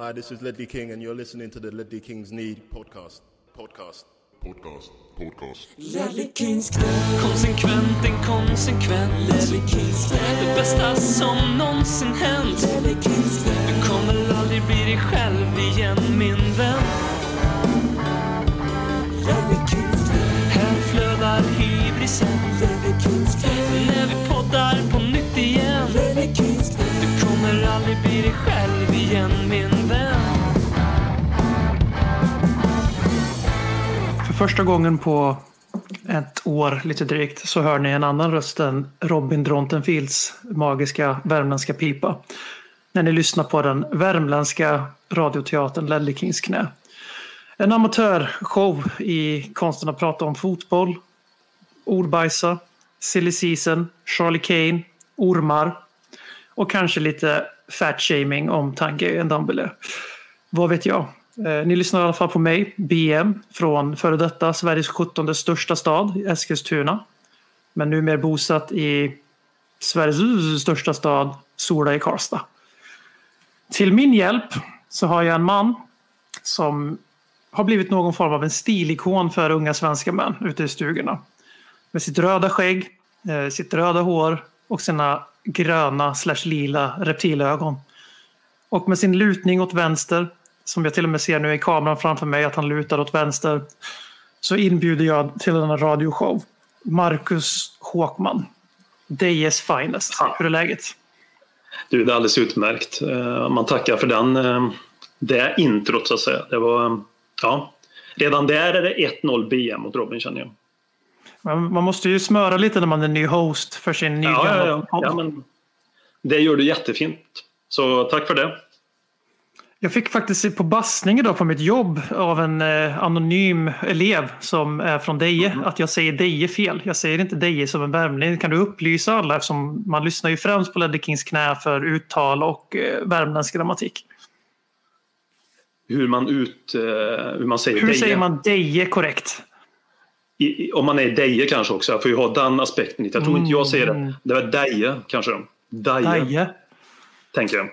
Hi, this is Ledley King, and you're listening to the Ledley Kings Need podcast. Podcast. Podcast. Podcast. Ledley Kings knä, Konsekvent, inkonsekvent. Ledley Kings knä, Det bästa som någonsin hänt. Ledley Kings knä, Du kommer aldrig bli dig själv igen min vän. Ledley Kings knä, Här flödar hybrisen. Ledley Kings knä, första gången på ett år lite drygt så hör ni en annan röst än Robin Drontenfields magiska värmländska pipa. När ni lyssnar på den värmländska radioteatern Ledley Kings knä. En amatörshow i konsten att prata om fotboll, ordbajsa, silly season, Charlie Kane, ormar och kanske lite fat-shaming om Tanguy Ndombele. Vad vet jag? Eh, ni lyssnar i alla fall på mig, BM, från före detta Sveriges 17 största stad, Eskilstuna. Men numera bosatt i Sveriges största stad, Sola i Karlstad. Till min hjälp så har jag en man som har blivit någon form av en stilikon för unga svenska män ute i stugorna. Med sitt röda skägg, eh, sitt röda hår och sina gröna slash lila reptilögon. Och med sin lutning åt vänster, som jag till och med ser nu i kameran framför mig att han lutar åt vänster, så inbjuder jag till denna radioshow Marcus Håkman. Dejes finest. Hur är läget? Du, det är alldeles utmärkt. Eh, Man tackar för den, eh, det introt så att säga. Det var, eh, ja. Redan där är det 1-0 BM mot Robin känner jag. Man måste ju smöra lite när man är ny host för sin Ja, ja, nygamla ja. ja men det gör du jättefint. Så tack för det. Jag fick faktiskt se på bassning idag på mitt jobb av en eh, anonym elev som är från Deje att jag säger Deje fel. Jag säger inte Deje som en värmning. Kan du upplysa alla eftersom man lyssnar ju främst på Ledley Kings knä för uttal och eh, värmländsk grammatik. Hur man, ut, eh, hur man säger Hur Deje. säger man Deje korrekt? I, i- om man är Deje kanske också. Jag får ju ha den aspekten. Jag tror inte jag säger Mm. det. Det var Deje kanske. Deje, Deje. tänker jag.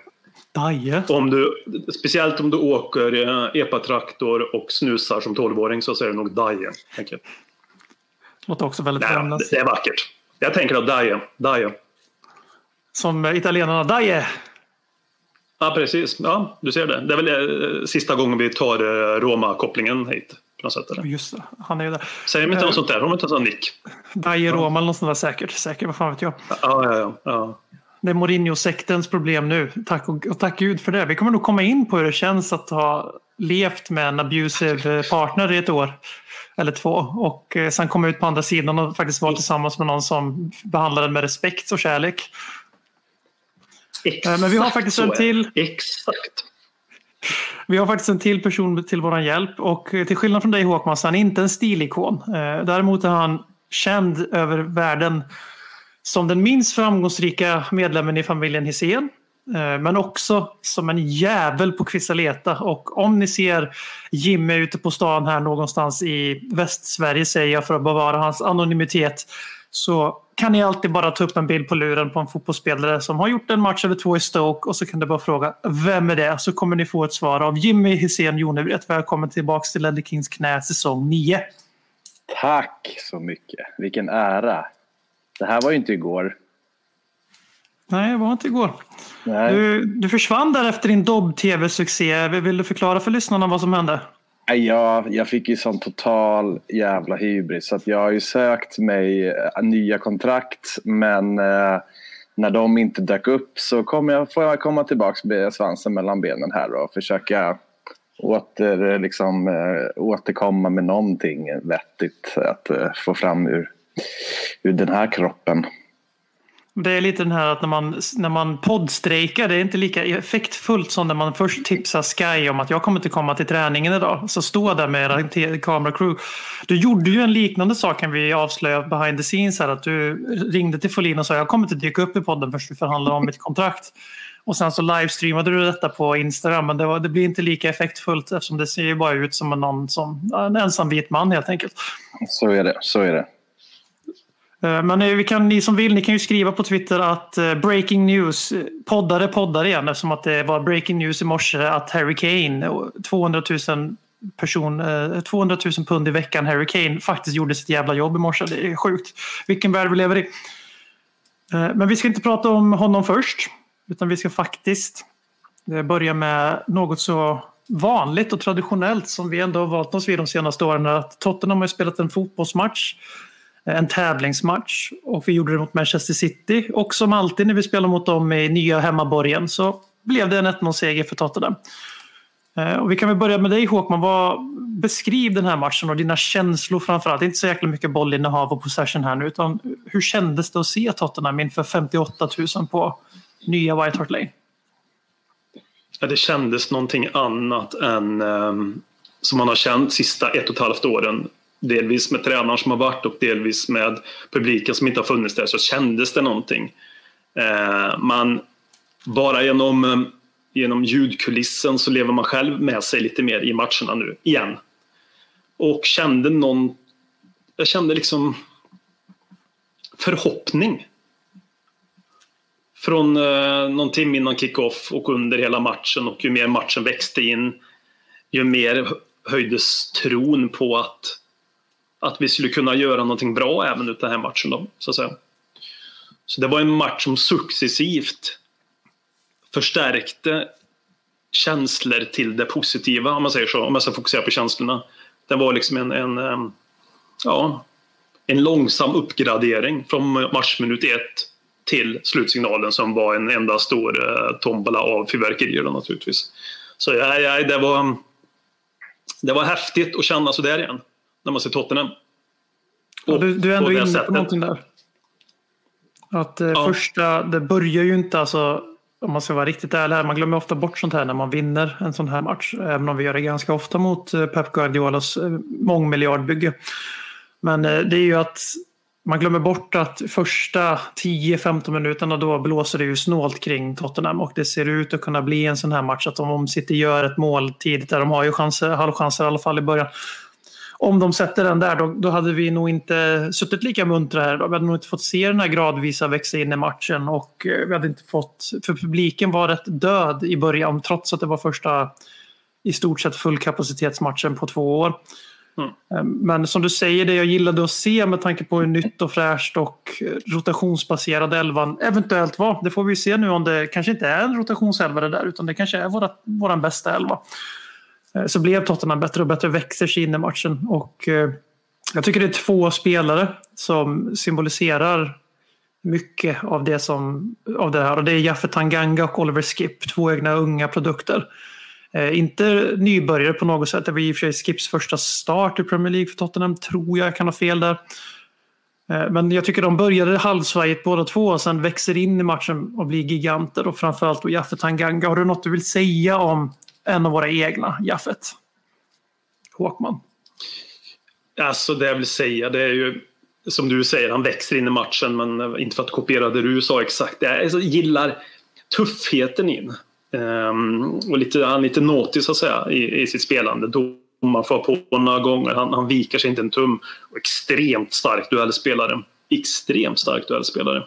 Deje. Om du, speciellt om du åker eh, epatraktor och snusar som 12-åring så säger du nog jag. Låter också väldigt Nej, det, är vackert. Jag tänker att Deje. Deje. Som eh, italienarna Deje. Ja, precis. Ja, du ser det. Det är väl eh, sista gången vi tar eh, Roma-kopplingen hit. På något sätt, eller? Just det, han är ju där. Säger de inte Eh. något sånt där? Har de inte en sån nick? Deje Roma eller något sånt där säkert. Säkert, vad fan vet jag. Ja, ja, ja. ja. Det är Mourinho-sektens problem nu. Tack och, och tack Gud för det. Vi kommer nog komma in på hur det känns att ha levt med en abusive partner i ett år eller två och eh, sen komma ut på andra sidan och faktiskt vara tillsammans med någon som behandlar den med respekt och kärlek. Exakt Eh, men vi har faktiskt en till. Exakt. Vi har faktiskt en till person till vår hjälp och eh, till skillnad från dig Håkman så är han inte en stilikon. Däremot är han känd över världen som den minst framgångsrika medlemmen i familjen Hisén. Eh, men också som en jävel på Kvissaleta. Och om ni ser Jimmy ute på stan här någonstans i Västsverige säger jag för att bevara hans anonymitet. Så kan ni alltid bara ta upp en bild på luren på en fotbollsspelare som har gjort en match över två i Stoke och så kan du bara fråga vem är det? Så kommer ni få ett svar av Jimmy Hisén Jonevret. Välkommen tillbaks till Ledley Kings knä säsong 9. Tack så mycket. Vilken ära. Det här var ju inte igår. Nej, det var inte igår. Nej. Du, du försvann där efter din Dobb-tv-succé. Vill du förklara för lyssnarna vad som hände? Jag, jag fick ju sån total jävla hybris. Så att jag har ju sökt mig eh, nya kontrakt. Men eh, när de inte dök upp så kom jag, får jag komma tillbaka med svansen mellan benen här och försöka åter, liksom, eh, återkomma med någonting vettigt att eh, få fram ur, ur den här kroppen. Det är lite den här att när man, när man poddstrejkar, det är inte lika effektfullt som när man först tipsar Sky om att jag kommer inte komma till träningen idag. Så stå där med te- kameracrew. Du gjorde ju en liknande sak kan vi avslöja behind the scenes här. Att du ringde till Folin och sa jag kommer inte dyka upp i podden först vi förhandlar om mitt kontrakt. Och sen så livestreamade du detta på Instagram men det, var, det blir inte lika effektfullt eftersom det ser ju bara ut som en, någon som, en ensam vit man helt enkelt. Så är det. Så är det. Eh, men eh, vi kan, ni som vill, ni kan ju skriva på Twitter att eh, breaking news, poddare poddar igen eftersom att det var breaking news i morse att Harry Kane, 200 000 person, 200 000 pund i veckan Harry Kane faktiskt gjorde sitt jävla jobb i morse. Det är sjukt. Vilken värld vi lever i. Men vi ska inte prata om honom först, utan vi ska faktiskt börja med något så vanligt och traditionellt som vi ändå har valt oss vid de senaste åren. Att Tottenham har ju spelat en fotbollsmatch, en tävlingsmatch och vi gjorde det mot Manchester City. Och som alltid när vi spelar mot dem i nya hemmaborgen så blev det en 1-0-seger för Tottenham. Eh, och vi kan väl börja med dig Håkman. Vad, beskriv den här matchen och dina känslor framförallt. Inte så jäkla mycket bollinnehav och possession här nu utan hur kändes det att se Tottenham inför 58 000 på nya White Hart Lane? Ja, det kändes någonting annat än um, som man har känt sista ett och ett halvt åren. Delvis med tränaren som har varit och delvis med publiken som inte har funnits där så kändes det någonting. Eh, man, bara genom, eh, genom ljudkulissen så lever man själv med sig lite mer i matcherna nu igen. Och kände någon, jag kände liksom förhoppning från eh, någon timme innan kickoff och under hela matchen och ju mer matchen växte in ju mer höjdes tron på att, att vi skulle kunna göra någonting bra även ut den här matchen. Då, så, att säga. så det var en match som successivt förstärkte känslor till det positiva om man säger så, om jag ska fokusera på känslorna. Det var liksom en, en, ja, en långsam uppgradering från matchminut ett till slutsignalen som var en enda stor eh, tombola av fyrverkerier då, naturligtvis. Så ja, ja, det, var, det var häftigt att känna så där igen när man ser Tottenham. Ja, Och du, du är ändå inne på sättet. någonting där. Att eh, Ja. första, det börjar ju inte alltså, om man ska vara riktigt ärlig här, man glömmer ofta bort sånt här när man vinner en sån här match. Även om vi gör det ganska ofta mot eh, Pep Guardiolas eh, mångmiljardbygge. Men eh, det är ju att man glömmer bort att första 10-15 minuterna då blåser det ju snålt kring Tottenham och det ser ut att kunna bli en sån här match att om City gör ett mål tidigt där de har ju chanser, halvchanser i alla fall i början om de sätter den där, då, då hade vi nog inte suttit lika muntra här. Vi hade nog inte fått se den här gradvisa växa in i matchen och eh, vi hade inte fått... För publiken var rätt död i början trots att det var första i stort sett fullkapacitetsmatchen på två år. Mm. Eh, Men som du säger, det jag gillade att se med tanke på hur nytt och fräscht och eh, rotationsbaserad elvan eventuellt var. Det får vi se nu om det kanske inte är en rotationselva det där utan det kanske är våra, våran bästa elva. Eh, så blev Tottenham bättre och bättre, växer sig in i matchen. Och eh, jag tycker det är två spelare som symboliserar mycket av det, som, av det här. Och det är Jaffe Tanganga och Oliver Skip, två egna unga produkter. Eh, inte nybörjare på något sätt. Det var i och för sig Skips första start i Premier League för Tottenham, tror jag. Jag kan ha fel där. Eh, Men jag tycker de började halvsvajigt båda två och sen växer in i matchen och blir giganter. Och framförallt då Jaffe Tanganga. Har du något du vill säga om en av våra egna, Jaffet? Håkman. Alltså det jag vill säga det är ju som du säger, han växer in i matchen men inte för att kopiera det du sa exakt. Jag gillar tuffheten in. Um, ehm, och lite, han är lite nåtig så att säga i, i sitt spelande. Domaren får på några gånger, han, han viker sig inte en tum. Och extremt stark duellspelare. Extremt stark duellspelare.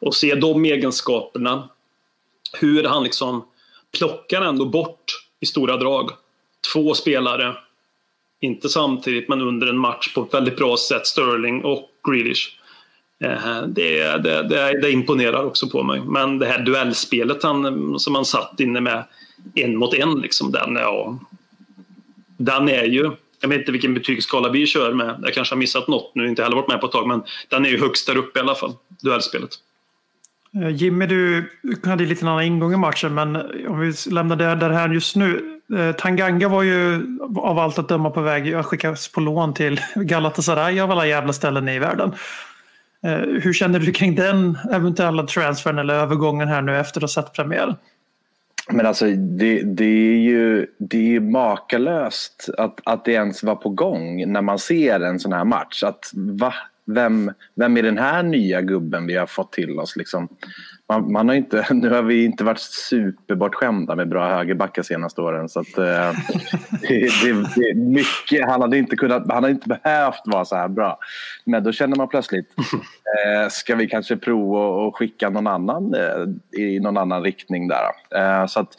Och se de egenskaperna, hur han liksom plockar ändå bort i stora drag två spelare inte samtidigt, men under en match på ett väldigt bra sätt. Sterling och Grealish. Eh, det, det, det, det imponerar också på mig. Men det här duellspelet han, som han satt inne med en mot en, liksom, den, ja, den är ju... Jag vet inte vilken betygsskala vi kör med. Jag kanske har missat något nu, inte heller varit med på ett tag, men den är ju högst där uppe i alla fall, duellspelet. Eh, Jimmy, du hade lite en annan ingång i matchen, men om vi lämnar det där här just nu. Eh, Tanganga var ju av allt att döma på väg att skickas på lån till Galatasaray av alla jävla ställen i världen. Eh, hur känner du kring den eventuella transfern eller övergången här nu efter att ha sett premiären? Men alltså det, det är ju det är makalöst att, att det ens var på gång när man ser en sån här match. Att va? Vem, vem är den här nya gubben vi har fått till oss? Liksom? Man, man har inte, nu har vi inte varit superbortskämda med bra högerbackar senaste åren. Så att, eh, det, det, det är mycket, han hade inte kunnat, han hade inte behövt vara så här bra. Men då känner man plötsligt, eh, ska vi kanske prova att skicka någon annan eh, i någon annan riktning där. Eh, så att,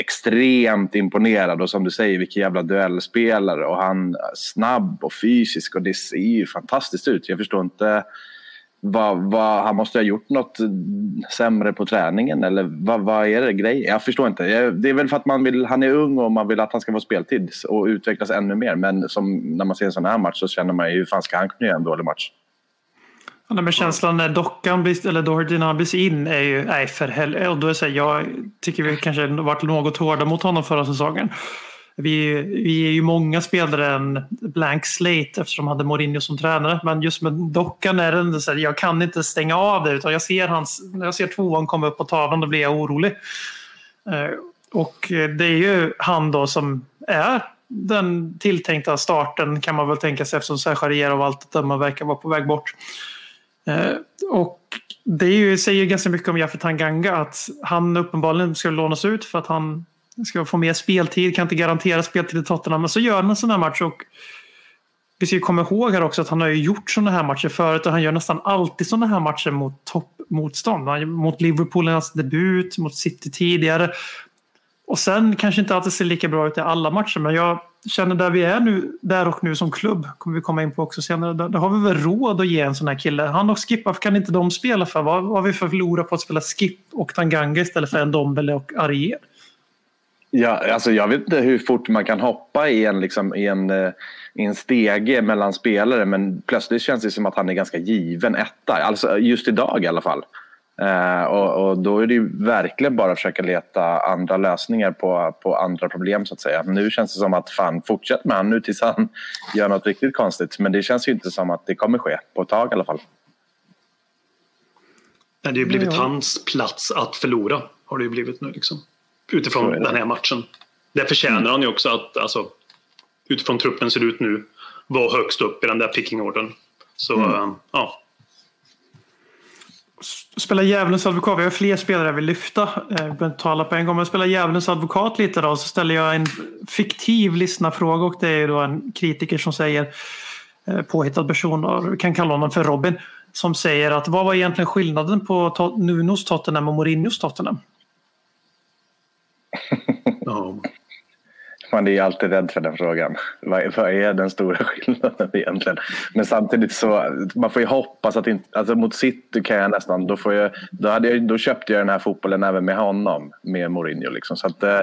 extremt imponerad och som du säger, vilken jävla duellspelare och han är snabb och fysisk och det ser ju fantastiskt ut. Jag förstår inte vad, vad, han måste ha gjort något sämre på träningen eller vad, vad är det grejen? Jag förstår inte. Det är väl för att man vill, han är ung och man vill att han ska få speltid och utvecklas ännu mer. Men som, när man ser en sån här match så känner man ju hur fan ska han kunna göra en dålig match? Ja, men känslan när dockan blir, eller Doherty när han blir in är ju, nej för helvete. Och då är jag tycker vi kanske varit något hårda mot honom förra säsongen. Vi, vi är ju många spelare en blank slate eftersom han hade Mourinho som tränare. Men just med dockan är det så här, jag kan inte stänga av det. Utan jag ser hans, när jag ser tvåan komma upp på tavlan då blir jag orolig. Eh, och det är ju han då som är den tilltänkta starten kan man väl tänka sig eftersom Serge av allt att döma verkar vara på väg bort. Eh, och det är ju, säger ganska mycket om Jaffe Tanganga att han uppenbarligen ska lånas ut för att han ska få mer speltid, kan inte garantera speltid i Tottenham. Men så gör han en sån här match och vi ska ju komma ihåg här också att han har ju gjort sådana här matcher förut och han gör nästan alltid sådana här matcher mot toppmotstånd. Mot Liverpool i hans debut, mot City tidigare. Och sen kanske inte alltid ser lika bra ut i alla matcher men jag känner där vi är nu, där och nu som klubb, kommer vi komma in på också senare, där, där har vi väl råd att ge en sån här kille. Han och Skip, varför kan inte de spela för? Vad vad har vi för förlora på att spela Skip och Tanganga istället för en Dombele och Arier? Ja, alltså jag vet inte hur fort man kan hoppa i en, liksom, i en, eh, i en stege mellan spelare men plötsligt känns det som att han är ganska given etta. Alltså just idag i alla fall. Eh, och, och då är det ju verkligen bara att försöka leta andra lösningar på, på andra problem så att säga. Nu känns det som att fan fortsätt med han nu tills han gör något riktigt konstigt. Men det känns ju inte som att det kommer ske på ett tag i alla fall. Det hade ju blivit hans plats att förlora. Har det ju blivit nu liksom. Utifrån den här matchen. Det förtjänar han ju också att, alltså, utifrån truppen ser ut nu, vara högst upp i den där pickingordern. Så, eh, ja. Spela djävulens advokat. Vi har fler spelare jag vill lyfta. Eh, Vi behöver inte tala på en gång. Men spela djävulens advokat lite då. Så ställer jag en fiktiv lyssnarfråga och det är ju då en kritiker som säger eh, påhittad person, vi kan kalla honom för Robin, som säger att vad var egentligen skillnaden på Nunos Tottenham och Mourinhos Tottenham? Ja. Man är ju alltid rädd för den frågan. Vad, vad är den stora skillnaden egentligen? Men samtidigt så, man får ju hoppas att inte, alltså mot City kan jag nästan, då, får jag, då, hade jag, då köpte jag den här fotbollen även med honom, med Mourinho liksom. Så att, eh,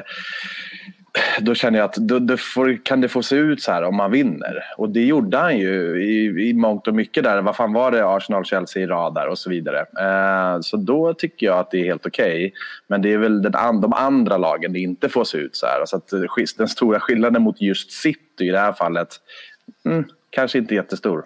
då känner jag att då, då får, kan det få se ut så här om man vinner. Och det gjorde han ju i, i mångt och mycket där. Vad fan var det? Arsenal, Chelsea i rad där och så vidare. Eh, så då tycker jag att det är helt okej. Men det är väl den, de andra lagen det inte får se ut så här. Så att eh, den stora skillnaden mot just City i det här fallet mm, kanske inte jättestor.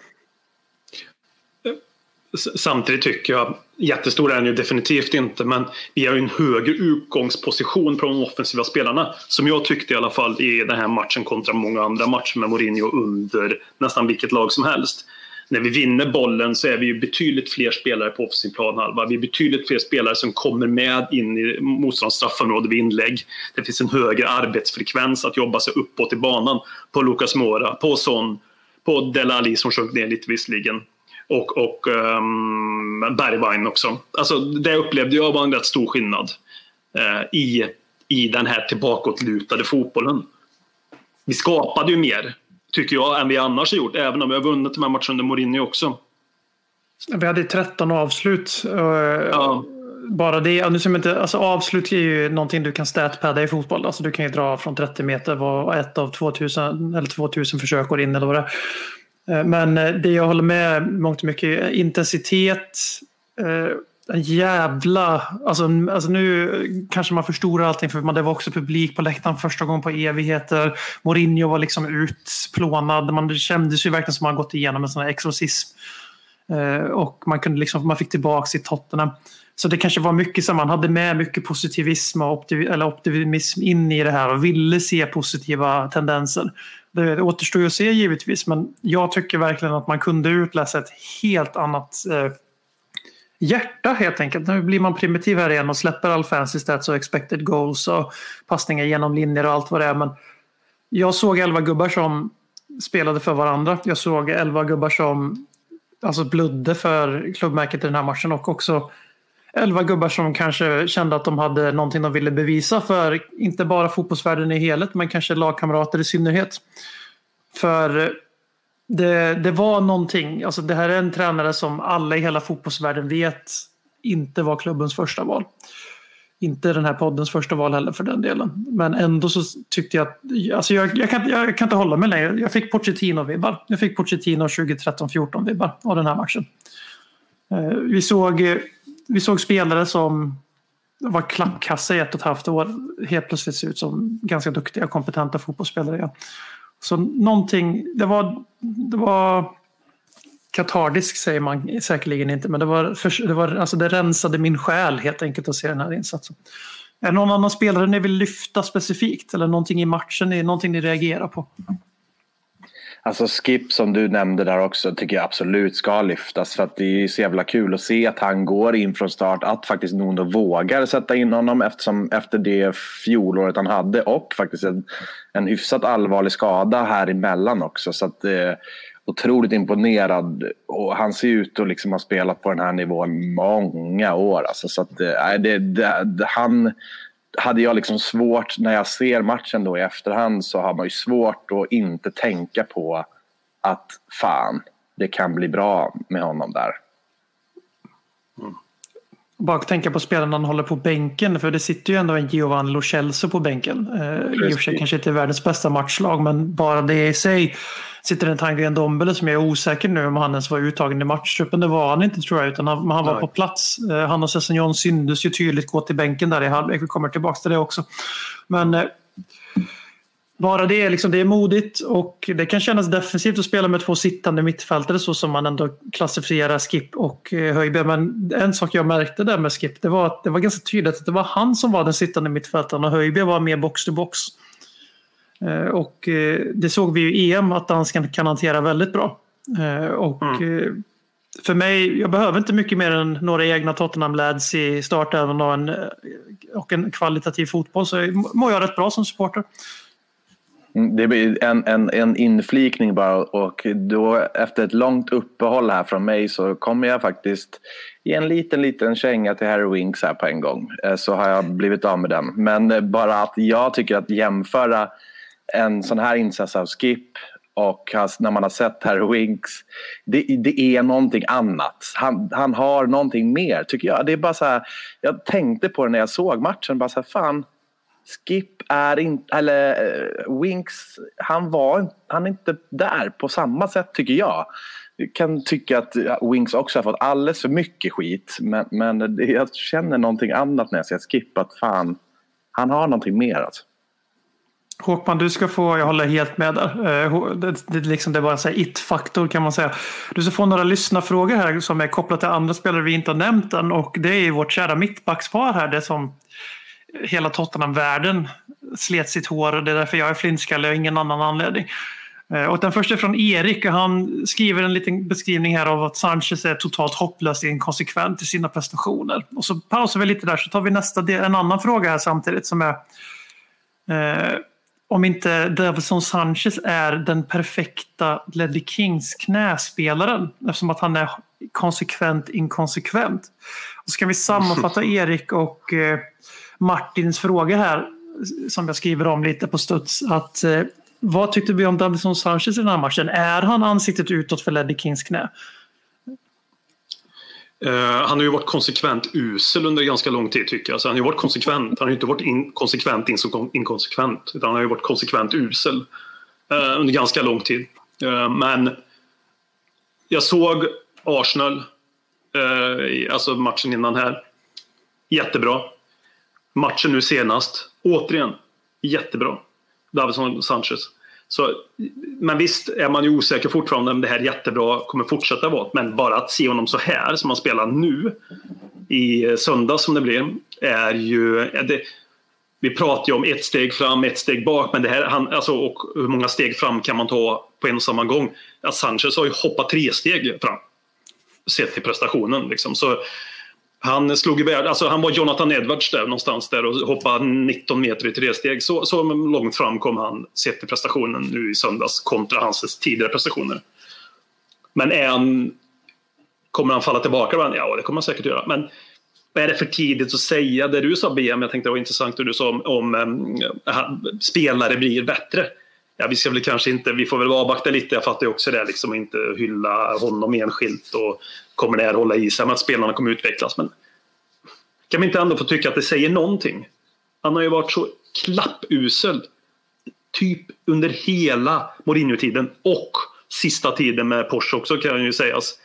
Samtidigt tycker jag, jättestor är den ju definitivt inte, men vi har ju en högre utgångsposition på de offensiva spelarna. Som jag tyckte i alla fall i den här matchen kontra många andra matcher med Mourinho under nästan vilket lag som helst. När vi vinner bollen så är vi ju betydligt fler spelare på offensiv planhalva. Vi är betydligt fler spelare som kommer med in i motståndarens straffområde vid inlägg. Det finns en högre arbetsfrekvens att jobba sig uppåt i banan på Lucas Moura, på Son, på Delali som sjönk ner lite visserligen och, och um, Bergwijn också. Alltså, det upplevde jag var en rätt stor skillnad eh, i, i den här tillbakåtlutade fotbollen. Vi skapade ju mer, tycker jag, än vi annars har gjort. Även om vi har vunnit de här matcherna under Mourinho också. Vi hade 13 avslut. eh, Ja. Bara det, nu ser inte, alltså avslut är ju någonting du kan statpadda i fotboll. Alltså du kan ju dra från 30 meter vad ett av 2000 eller 2000 försök går in eller vad det är. Eh, men eh, det jag håller med mångt och mycket är intensitet, eh, en jävla... Alltså, alltså nu kanske man förstorar allting för det var också publik på läktaren första gången på evigheter. Mourinho var liksom utplånad. Man, det kändes ju verkligen som att man gått igenom en sån här exorcism. Och man, kunde liksom, man fick tillbaka sitt Tottenham. Så det kanske var mycket som man hade med mycket positivism och optimism in i det här och ville se positiva tendenser. Det återstår ju att se givetvis men jag tycker verkligen att man kunde utläsa ett helt annat eh, hjärta helt enkelt. Nu blir man primitiv här igen och släpper all fancy stats och expected goals och passningar genom linjer och allt vad det är. Men jag såg elva gubbar som spelade för varandra. Jag såg elva gubbar som alltså blödde för klubbmärket i den här matchen och också elva gubbar som kanske kände att de hade någonting de ville bevisa för inte bara fotbollsvärlden i helhet men kanske lagkamrater i synnerhet. För det, det var någonting, alltså det här är en tränare som alla i hela fotbollsvärlden vet inte var klubbens första val. Inte den här poddens första val heller för den delen. Men ändå så tyckte jag att, alltså jag, jag, kan, jag kan inte hålla mig längre. Jag fick Pochettino-vibbar. Jag fick Pochettino 2013-14-vibbar av den här matchen. Eh, vi såg, eh, vi såg spelare som var klappkassa i ett och ett halvt år helt plötsligt se ut som ganska duktiga och kompetenta fotbollsspelare. Ja. Så någonting, det var, det var katardisk säger man säkerligen inte, men det, var, för, det, var, alltså det rensade min själ helt enkelt att se den här insatsen. Är det någon annan spelare ni vill lyfta specifikt eller någonting i matchen, någonting ni reagerar på? Alltså Skip som du nämnde där också tycker jag absolut ska lyftas. För att det är så jävla kul att se att han går in från start att faktiskt Nuno vågar sätta in honom eftersom efter det fjolåret han hade och faktiskt en, en hyfsat allvarlig skada här emellan också. Så att eh, otroligt imponerad. Och han ser ut att liksom ha spelat på den här nivån många år alltså. Så att eh, det, det, det, han hade jag liksom svårt, när jag ser matchen då i efterhand så har man ju svårt att inte tänka på att fan, det kan bbli bra med honom där. Bara tänka på spelarna han håller på bänken, för det sitter ju ändå en Giovanni Lo Celso på bänken. Eh, I och för sig kanske inte världens bästa matchlag, men bara det i sig sitter en Tanguy Ndombele som jag är osäker nu om han ens var uttagen i matchtruppen. Det var han inte tror jag, utan han, han var Nej. på plats. Eh, Han och Sessignon syntes ju tydligt gå till bänken där i halvlek. Vi kommer tillbaka till det också. Men eh, bara det, liksom, det är modigt och det kan kännas defensivt att spela med två sittande mittfältare så som man ändå klassificerar Skip och eh, Höjberg. Men en sak jag märkte där med Skip det var att det var ganska tydligt att det var han som var den sittande mittfältaren och Höjberg var mer box to box. Eh, Och eh, det såg vi ju i EM att dansken kan hantera väldigt bra. Eh, Och eh, för mig, jag behöver inte mycket mer än några egna Tottenham-lads i startelvan och en, och en kvalitativ fotboll så mår jag rätt bra som supporter. Mm, Det blir en, en, en inflikning bara och då efter ett långt uppehåll här från mig så kommer jag faktiskt ge en liten, liten känga till Harry Winks här på en gång. Så har jag blivit av med den. Men bara att jag tycker att jämföra en sån här insats av Skip och has- när man har sett Harry Winks, det, det är någonting annat. Han, han har någonting mer tycker jag. Det är bara så här, jag tänkte på det när jag såg matchen, bara så här, fan, Skip är inte, eller eh, Winks, han var han är inte där på samma sätt tycker jag. Jag kan tycka att Winks också har fått alldeles för mycket skit men, men jag känner någonting annat när jag ser Skip att fan, han har någonting mer alltså. Håkman, du ska få, jag håller helt med där. Eh, det, det, liksom, det är bara en it-faktor kan man säga. Du ska få några lyssnarfrågor här som är kopplade till andra spelare vi inte har nämnt än. Och det är ju vårt kära mittbackspar här, det som hela Tottenham-världen slet sitt hår och det är därför jag är flintskallig och ingen annan anledning. Eh, och den första är från Erik och han skriver en liten beskrivning här av att Sanchez är totalt hopplös inkonsekvent i sina prestationer. Och så pausar vi lite där så tar vi nästa del, en annan fråga här samtidigt som är eh, om inte Davison Sanchez är den perfekta Ledley Kings knäspelaren eftersom att han är konsekvent inkonsekvent. Och så kan vi sammanfatta Erik och eh, Martins fråga här som jag skriver om lite på studs. Att, eh, vad tyckte vi om Davison Sanchez i den här matchen? Är han ansiktet utåt för Ledley Kings knä? Eh, han har ju varit konsekvent usel under ganska lång tid tycker jag. Så han har ju varit konsekvent. Han har ju inte varit in, konsekvent inso- inkonsekvent. Utan han har ju varit konsekvent usel eh, under ganska lång tid. Eh, men jag såg Arsenal, eh, alltså matchen innan här. Jättebra. Matchen nu senast, återigen, jättebra. Davison Sanchez. Så, men visst är man ju osäker fortfarande om det här jättebra kommer fortsätta vara. Men bara att se honom så här som han spelar nu i söndag som det blir är ju... Är det, vi pratar ju om ett steg fram, ett steg bak, men det här, han, alltså, och hur många steg fram kan man ta på en och samma gång? Att Sanchez har ju hoppat tre steg fram sett till prestationen. Liksom. Så han slog iväg, alltså han var Jonathan Edwards där någonstans där och hoppade 19 meter i tre steg. Så, så långt fram kom han sett till prestationen nu i söndags kontra hans tidigare prestationer. Men är han, kommer han falla tillbaka? Ja, det kommer han säkert göra. Men vad är det för tidigt att säga? Det du sa BM, jag tänkte det var intressant det du sa om, om eh, om spelare blir bättre. Ja, vi ska väl kanske inte, vi får väl avvakta lite, jag fattar ju också det, liksom inte hylla honom enskilt och kommer det här hålla i sig att spelarna kommer utvecklas. Men kan vi inte ändå få tycka att det säger någonting? Han har ju varit så klappusel typ under hela Mourinho-tiden och sista tiden med Porsche också kan ju sägas.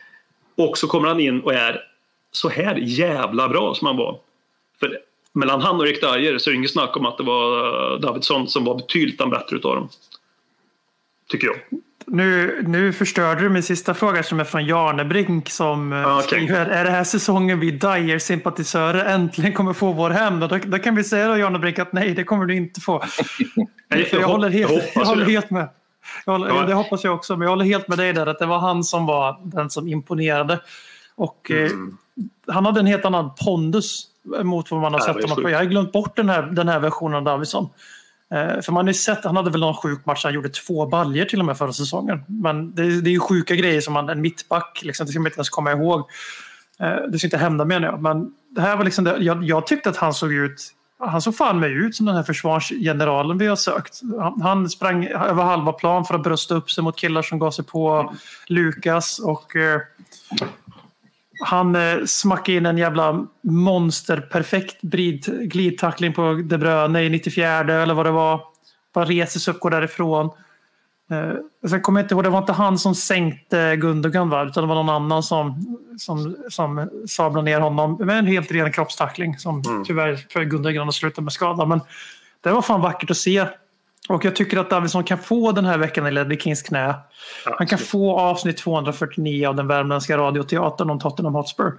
Och så kommer han in och är så här jävla bra som han var. För mellan han och Rick Dyer så är det inget snack om att det var Davidsson som var betydligt bättre utav dem. Tycker jag. Nu, nu förstörde du min sista fråga som är från Jarnebrink som ah, okay. skriver Är det här säsongen vi Dyer-sympatisörer äntligen kommer få vår hämnd? Då, då kan vi säga då Jarnebrink att nej, det kommer du inte få. nej, jag, jag, håller helt, jag, jag håller helt med. Jag håller, ja. Det hoppas jag också, men jag håller helt med dig där att det var han som var den som imponerade. Och mm. eh, han hade en helt annan pondus mot vad man har sett honom på. Jag har glömt bort den här, den här versionen av Davidsson. Eh, för man har sett, han hade väl någon sjuk match, han gjorde två baljer till och med förra säsongen. Men det, det är ju sjuka grejer som man, en mittback, liksom, det ska man inte ens komma ihåg. Eh, det ska inte hända menar jag. Men det här var liksom det, jag, jag tyckte att han såg ut han såg fan mig ut som den här försvarsgeneralen vi har sökt. Han, han sprang över halva plan för att brösta upp sig mot killar som gav sig på Lukas och eh, han eh, smackade in en jävla monsterperfekt glidtackling på De Bruyne i 94 eller vad det var. Bara reser sig upp, går därifrån. Eh, sen kommer jag inte ihåg, det var inte han som sänkte Gundogan va? utan det var någon annan som, som, som sablade ner honom med en helt ren kroppstackling som mm. tyvärr för Gundogan har slutat med skada. Men det var fan vackert att se. Och jag tycker att Davidsson kan få den här veckan i Ledley Kings knä. Han kan få avsnitt 249 av den värmländska radioteatern om Tottenham Hotspur.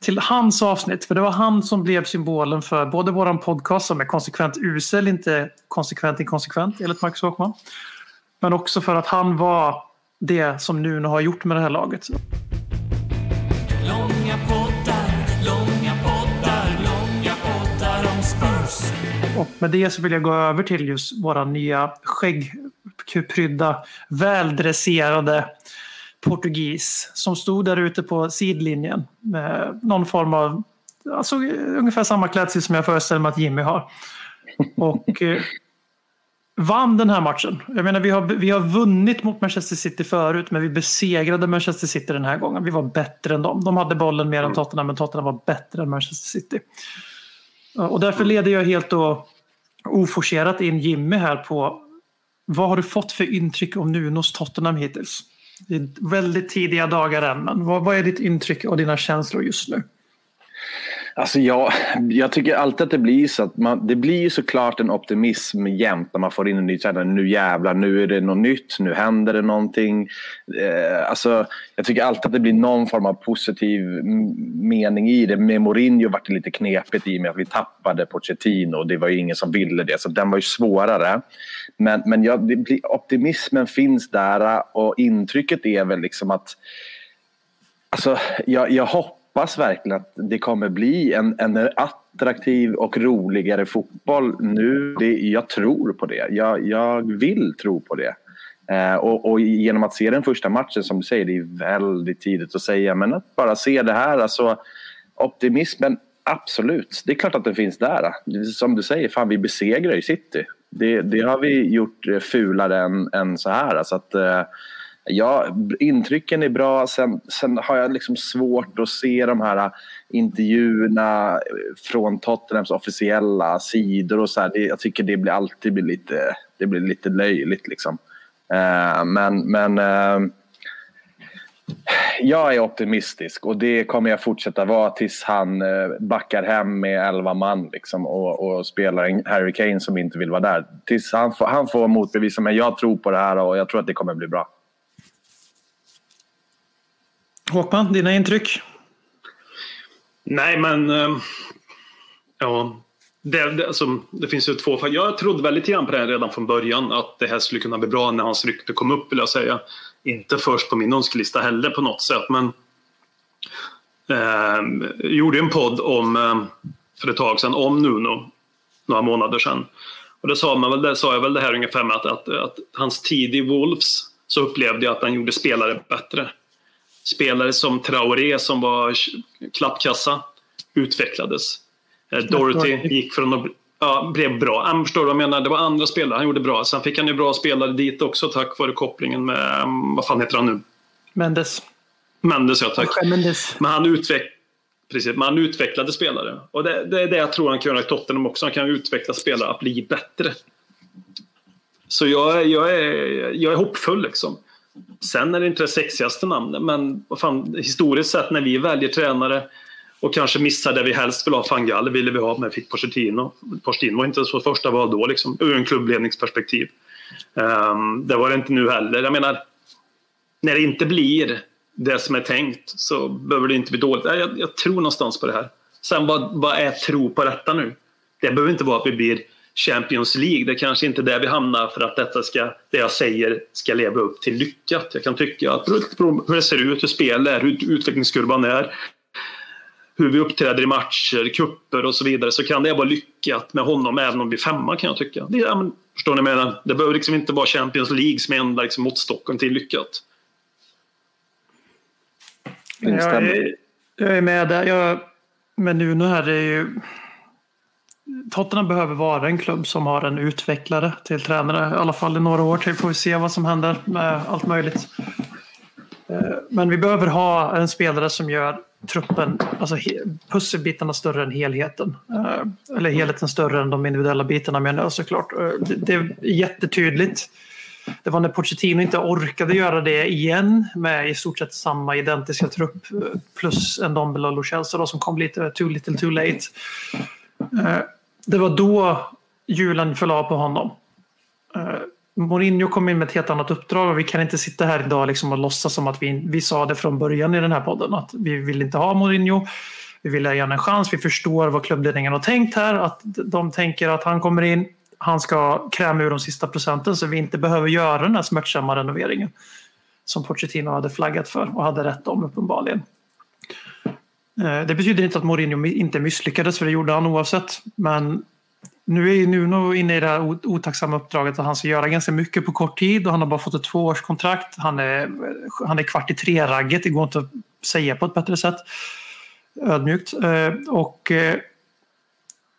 Till hans avsnitt, för det var han som blev symbolen för både våran podcast som är konsekvent usel, inte konsekvent inkonsekvent enligt Marcus Håkman. Men också för att han var det som Nuno har gjort med det här laget. Och med det så vill jag gå över till just våra nya skäggprydda, väldresserade portugis som stod där ute på sidlinjen med någon form av, alltså ungefär samma klädsel som jag föreställer mig att Jimmy har. Och eh, vann den här matchen. Jag menar, vi har, vi har vunnit mot Manchester City förut, men vi besegrade Manchester City den här gången. Vi var bättre än dem. De hade bollen mer än Tottenham, men Tottenham var bättre än Manchester City. Och därför leder jag helt då oforcerat in Jimmy här på vad har du fått för intryck om Nunos Tottenham hittills? Det är väldigt tidiga dagar än, men vad, vad är ditt intryck och dina känslor just nu? Alltså jag, jag tycker alltid att det blir så att man, det blir såklart en optimism jämt när man får in en ny tränare. Nu jävlar, nu är det något nytt, nu händer det någonting. Eh, alltså, jag tycker alltid att det blir någon form av positiv mening i det. Med Mourinho var det lite knepigt i och med att vi tappade Pochettino och det var ju ingen som ville det. Så den var ju svårare. Men, men ja, blir, optimismen finns där och intrycket är väl liksom att Alltså, jag, jag hoppas hoppas verkligen att det kommer bli en, en attraktiv och roligare fotboll nu. Det, jag tror på det. Jag, jag vill tro på det. Eh, och, och, genom att se den första matchen, som du säger, det är väldigt tidigt att säga, men att bara se det här, alltså optimismen, absolut. Det är klart att den finns där. Som du säger, fan vi besegrar ju City. Det, det har vi gjort eh, fulare än, än så här. Så att, eh, Ja, intrycken är bra. Sen, sen har jag liksom svårt att se de här intervjuerna från Tottenhams officiella sidor och så här. jag tycker det blir alltid blir lite, det blir lite löjligt liksom. Eh, men men eh, jag är optimistisk och det kommer jag fortsätta vara tills han eh, backar hem med elva man liksom, och, och spelar en Harry Kane som inte vill vara där. Tills han, får, han får motbevisa mig. Jag tror på det här och jag tror att det kommer bli bra. Håkman, dina intryck? Nej, men... Eh, ja, det, det, alltså, det finns ju två fall. Jag trodde väldigt grann på det här redan från början. Att det här skulle kunna bli bra när hans rykte kom upp, vill jag säga. Inte först på min önskelista heller på något sätt, men... eh, gjorde en podd om, eh, för ett tag sedan om Nuno, några månader sedan. Och då sa, man väl, det sa jag väl det här ungefär med att, att, att hans tid i Wolves så upplevde jag att han gjorde spelare bättre. Spelare som Traoré som var klappkassa utvecklades. Eh, Dorothy gick från att ja, blev bra. Han förstår vad jag menar? Det var andra spelare han gjorde bra. Sen fick han ju bra spelare dit också tack vare kopplingen med, vad fan heter han nu? Mendes. Mendes, ja tack. Mendes. Men han, utveck Precis, men han utvecklade spelare. Och det, det, är det jag tror han kan göra i Tottenham också. Han kan utveckla spelare att bli bättre. Så jag, jag, är, jag är hoppfull liksom. Sen är det inte det sexigaste namnet, men fan, historiskt sett när vi väljer tränare och kanske missar det vi helst vill ha. Fangal ville vi ha, men fick Pochettino. Pochettino var inte så första val då, liksom, ur en klubbledningsperspektiv. Um, det var det inte nu heller. Jag menar, när det inte blir det som är tänkt så behöver det inte bli dåligt. Jag, jag tror någonstans på det här. Sen vad, vad är tro på detta nu? Det behöver inte vara att vi blir Champions League. Det är kanske inte är där vi hamnar för att detta ska, det jag säger ska leva upp till lyckat. Jag kan tycka att hur det ser ut, hur spelet är, hur utvecklingskurvan är, hur vi uppträder i matcher, kupper och så vidare så kan det vara lyckat med honom även om vi femma kan jag tycka. Det, ja, men, förstår ni vad jag menar? Det behöver liksom inte vara Champions League som är enda liksom, måttstocken till lyckat. Jag är, jag är med där. Jag, men nu, nu här är ju... Tottenham behöver vara en klubb som har en utvecklare till tränare. I alla fall i några år till. Får vi se vad som händer med allt möjligt. Eh, men vi behöver ha en spelare som gör truppen, alltså pusselbitarna större än helheten. Eh, eller helheten större än de individuella bitarna menar jag såklart. Eh, det är jättetydligt. Det var när Pochettino inte orkade göra det igen med i stort sett samma identiska trupp plus en Dombele och Lo som kom lite too little too late. Det var då julen föll av på honom. Eh, Mourinho kom in med ett helt annat uppdrag och vi kan inte sitta här idag liksom och låtsas som att vi, vi sa det från början i den här podden att vi vill inte ha Mourinho. Vi vill ge honom en chans. Vi förstår vad klubbledningen har tänkt här. Att de tänker att han kommer in, han ska kräma ur de sista procenten så vi inte behöver göra den här smärtsamma renoveringen. Som Pochettino hade flaggat för och hade rätt om uppenbarligen. Eh, det betyder inte att Mourinho inte misslyckades för det gjorde han oavsett. Men nu är ju Nuno inne i det här otacksamma uppdraget att han ska göra ganska mycket på kort tid och han har bara fått ett tvåårskontrakt. Han är, han är kvart i tre-ragget, det går inte att säga på ett bättre sätt. Ödmjukt. Eh, och eh,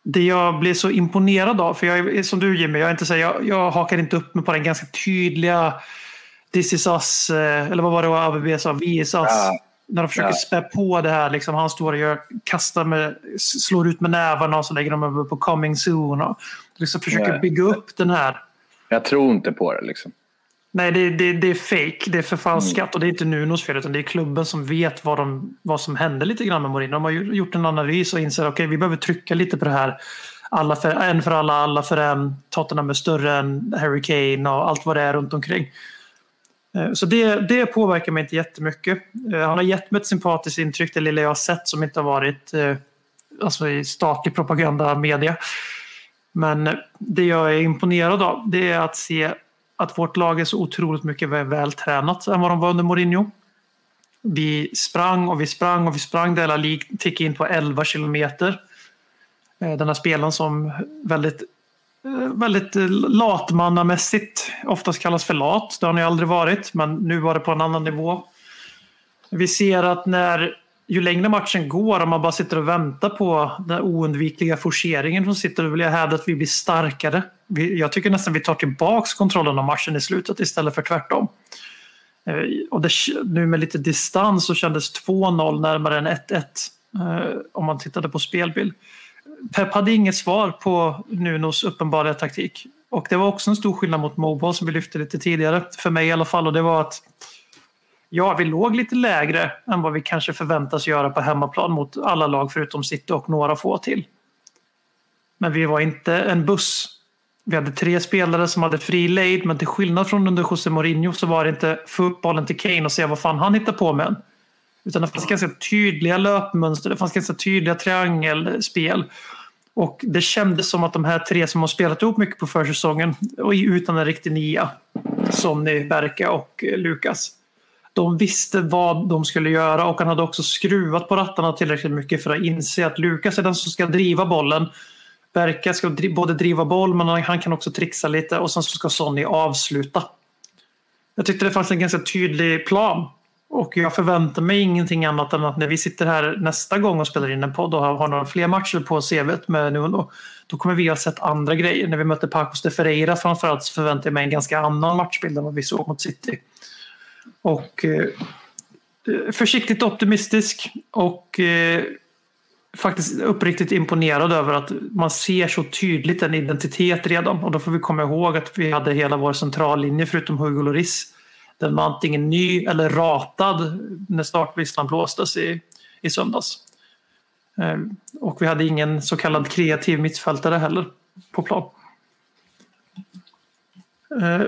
det jag blir så imponerad av, för jag är som du Jimmy, jag, är inte så, jag, jag hakar inte upp mig på den ganska tydliga This is us, eller vad var det ABB sa, vi is us. Ja när de försöker ja. spä på det här, liksom, han står och gör, kastar med, slår ut med nävarna och så lägger de över på coming soon. Och liksom försöker Nej. bygga upp den här. Jag tror inte på det. Liksom. Nej, det, det, det är fake, det är förfalskat mm. och det är inte Nunos fel utan det är klubben som vet vad, de, vad som hände lite grann med Mourinho. De har gjort en analys och inser att okay, vi behöver trycka lite på det här. Alla för, en för alla, alla för en. Tottenham är större än Harry Kane och allt vad det är runt omkring. Eh, så det, det påverkar mig inte jättemycket. Eh, han har gett mig ett sympatiskt intryck, det lilla jag har sett som inte har varit eh, alltså i statlig propaganda media. Men det jag är imponerad av det är att se att vårt lag är så otroligt mycket vältränat än vad de var under Mourinho. Vi sprang och vi sprang och vi sprang. Det hela tickade in på 11 kilometer. Den här spelaren som väldigt Eh, väldigt eh, latmannamässigt. Oftast kallas för lat. Det har ni aldrig varit, men nu var det på en annan nivå. Vi ser att när ju längre matchen går, om man bara sitter och väntar på den oundvikliga forceringen som sitter, då vill jag hävda att vi blir starkare. Jag tycker nästan vi tar tillbaks kontrollen av matchen i slutet istället för tvärtom. Eh, och det, nu med lite distans så kändes 2-0 närmare än 1-1 om man tittade på spelbild. Pep hade inget svar på Nunos uppenbara taktik. Och det var också en stor skillnad mot Mobile som vi lyfte lite tidigare, för mig i alla fall. Och det var att ja, vi låg lite lägre än vad vi kanske förväntas göra på hemmaplan mot alla lag förutom City och några få till. Men vi var inte en buss. Vi hade tre spelare som hade fri lejd, men till skillnad från under José Mourinho så var det inte få upp bollen till Kane och se vad fan han hittar på med. Utan det fanns ganska tydliga löpmönster, det fanns ganska tydliga triangelspel. Och det kändes som att de här tre som har spelat ihop mycket på försäsongen och utan en riktig nia, Sonny, Berka och eh, Lukas, De visste vad de skulle göra och han hade också skruvat på rattarna tillräckligt mycket för att inse att Lukas är den som ska driva bollen. Berka ska både driva boll men han kan också trixa lite och sen så ska Sonny avsluta. Jag tyckte det fanns en ganska tydlig plan och jag förväntar mig ingenting annat än att när vi sitter här nästa gång och spelar in en podd och har några fler matcher på CVt med Nuno, då kommer vi ha sett andra grejer. När vi mötte Pacos de Ferreira framförallt så förväntar jag mig en ganska annan matchbild än vad vi såg mot City. Och eh, försiktigt optimistisk och eh, faktiskt uppriktigt imponerad över att man ser så tydligt en identitet redan. Och då får vi komma ihåg att vi hade hela vår centrallinje förutom Hugo Lloris den var antingen ny eller ratad när startlistan blåstes i, i söndags. Eh, och vi hade ingen så kallad kreativ mittfältare heller på plan. Eh,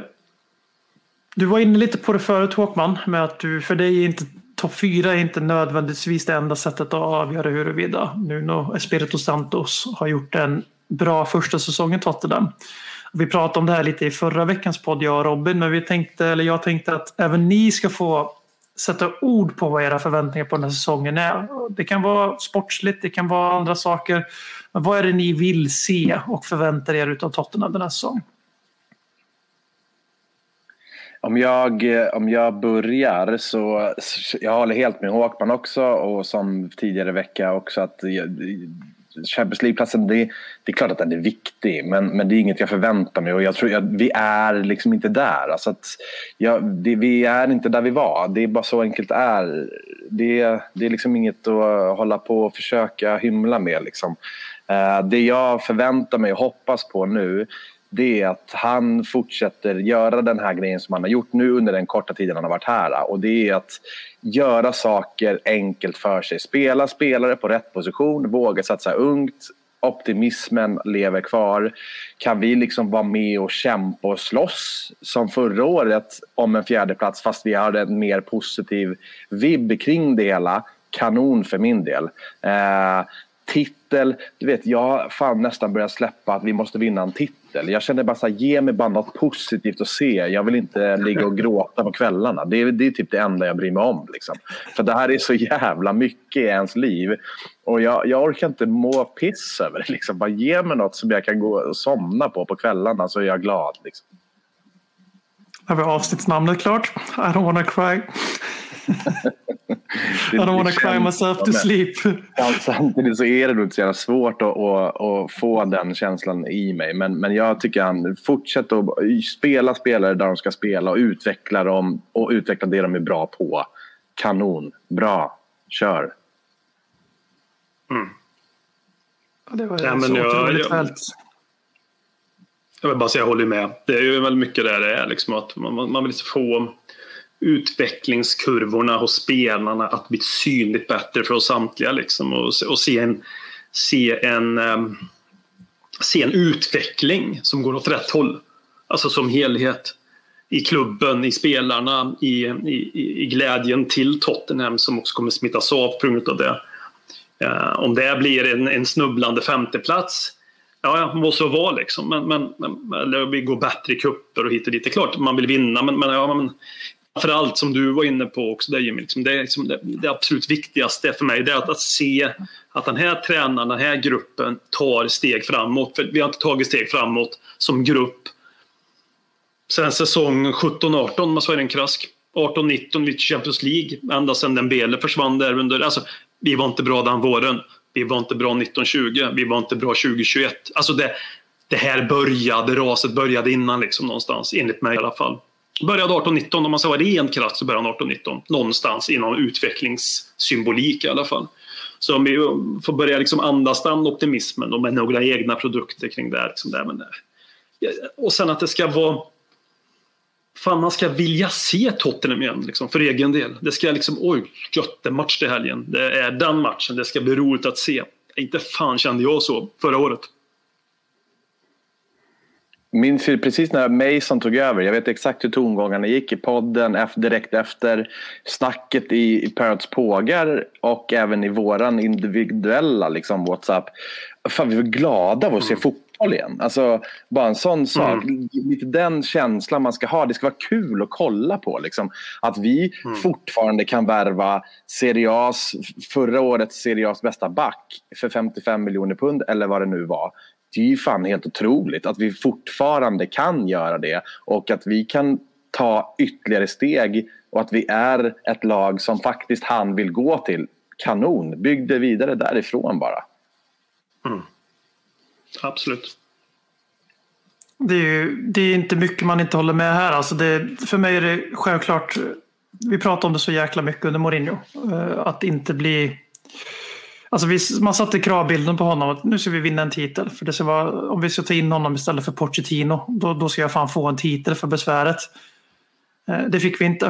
du var inne lite på det förut Håkman, med att du, för dig är inte topp fyra är inte nödvändigtvis det enda sättet att avgöra huruvida Nuno Espirito Santos har gjort en bra första säsong i Tottenham. Vi pratade om det här lite i förra veckans podd, jag och Robin, men vi tänkte, eller jag tänkte att även ni ska få sätta ord på vad era förväntningar på den här säsongen är. Det kan vara sportsligt, det kan vara andra saker. Men vad är det ni vill se och förväntar er av Tottenham den här säsongen? Om jag, om jag börjar så, jag håller helt med Håkman också och som tidigare vecka också att Champions League-platsen, det, det, är klart att den är viktig men, men det är inget jag förväntar mig och jag tror att vi är liksom inte där. Alltså att, ja, det, vi är inte där vi var, det är bara så enkelt det är. Det, det är liksom inget att hålla på och försöka hymla med. Liksom. Eh, det jag förväntar mig och hoppas på nu det är att han fortsätter göra den här grejen som han har gjort nu under den korta tiden han har varit här. Och det är att göra saker enkelt för sig. Spela spelare på rätt position, våga satsa ungt. Optimismen lever kvar. Kan vi liksom vara med och kämpa och slåss som förra året om en fjärdeplats fast vi hade en mer positiv vibb kring det hela kanon för min del. Eh, titel. Du vet, jag har fan nästan börjat släppa att vi måste vinna en titel. Jag känner bara så här, ge mig bara något positivt att se. Jag vill inte ligga och gråta på kvällarna. Det är, det är typ det enda jag bryr mig om. Liksom. För det här är så jävla mycket i ens liv. Och jag, jag orkar inte må piss över det. Liksom. Bara ge mig något som jag kan gå och somna på på kvällarna så är jag glad. Liksom. Har vi avsnittsnamnet klart? I don't wanna cry. I don't wanna cry myself to sleep. Samtidigt så är det inte så jävla svårt att, att, att, få den känslan i mig. Men, men jag tycker han fortsätter att spela spelare där de ska spela och utveckla dem och utveckla det de är bra på. Kanon, bra, kör. Mm. Ja, det var ja, men jag, jag, jag vill bara säga jag håller med. Det är ju väldigt mycket där det är. Liksom, att man, man vill få utvecklingskurvorna hos spelarna att bli synligt bättre för oss samtliga. Liksom, och, och se, en, se, en, um, se en utveckling som går åt rätt håll. Alltså som helhet. I klubben, i spelarna, i, i, i glädjen till Tottenham som också kommer smittas av på grund av det. Uh, om det blir en, en snubblande femteplats Ja, må så vara liksom. Men, men, men, eller vi går bättre i kupper och hit och dit. Det är klart man vill vinna, men, men, ja, men framförallt som du var inne på också, där, Jimmy, liksom, det, liksom det, det, absolut viktigaste för mig det är att, att se att den här tränaren, den här gruppen tar steg framåt. För vi har inte tagit steg framåt som grupp sen säsong 17-18, om man så en krask. 18-19 vid Champions League, ända sedan den Bele försvann där under... Alltså, vi var inte bra den våren. Vi var inte bra 19–20, Vi var inte bra 2021. Alltså det, det här började, raset började innan liksom någonstans, enligt mig i alla fall. Började 1819, om man ska vara ren kraft så började han 1819. Någonstans inom utvecklingssymbolik i alla fall. Så om vi eh, får börja liksom andas den optimismen och med några egna produkter kring det. Liksom där, men där. Och sen att det ska vara Fan, man ska vilja se Tottenham igen liksom, för egen del. Det ska liksom, oj, gött, det är match till helgen. Det är den matchen, det ska bli roligt att se. Inte fan kände jag så förra året. Minns ju precis när Mason tog över. Jag vet exakt hur tongångarna gick i podden direkt efter snacket i, i Parrots pågar och även i våran individuella liksom, WhatsApp. Fan, vi var glada av att se mm. fotboll igen. Alltså, bara en sån sak. Lite den känslan man ska ha. Det ska vara kul att kolla på. Liksom. Att vi fortfarande kan värva Serie A's, förra årets Serie A's bästa back för 55 miljoner pund eller vad det nu var. Det är ju fan helt otroligt att vi fortfarande kan göra det och att vi kan ta ytterligare steg och att vi är ett lag som faktiskt han vill gå till. Kanon, bygg det vidare därifrån bara. Absolut. Det är, ju, det är inte mycket man inte håller med här. Alltså det, för mig är det självklart, vi pratar om det så jäkla mycket under Mourinho, eh, att inte bli... Alltså vi, man satte kravbilden på honom att nu ska vi vinna en titel. För det ska vara, om vi ska ta in honom istället för Pochettino, då, då ska jag fan få en titel för besväret. Eh, Det fick vi inte.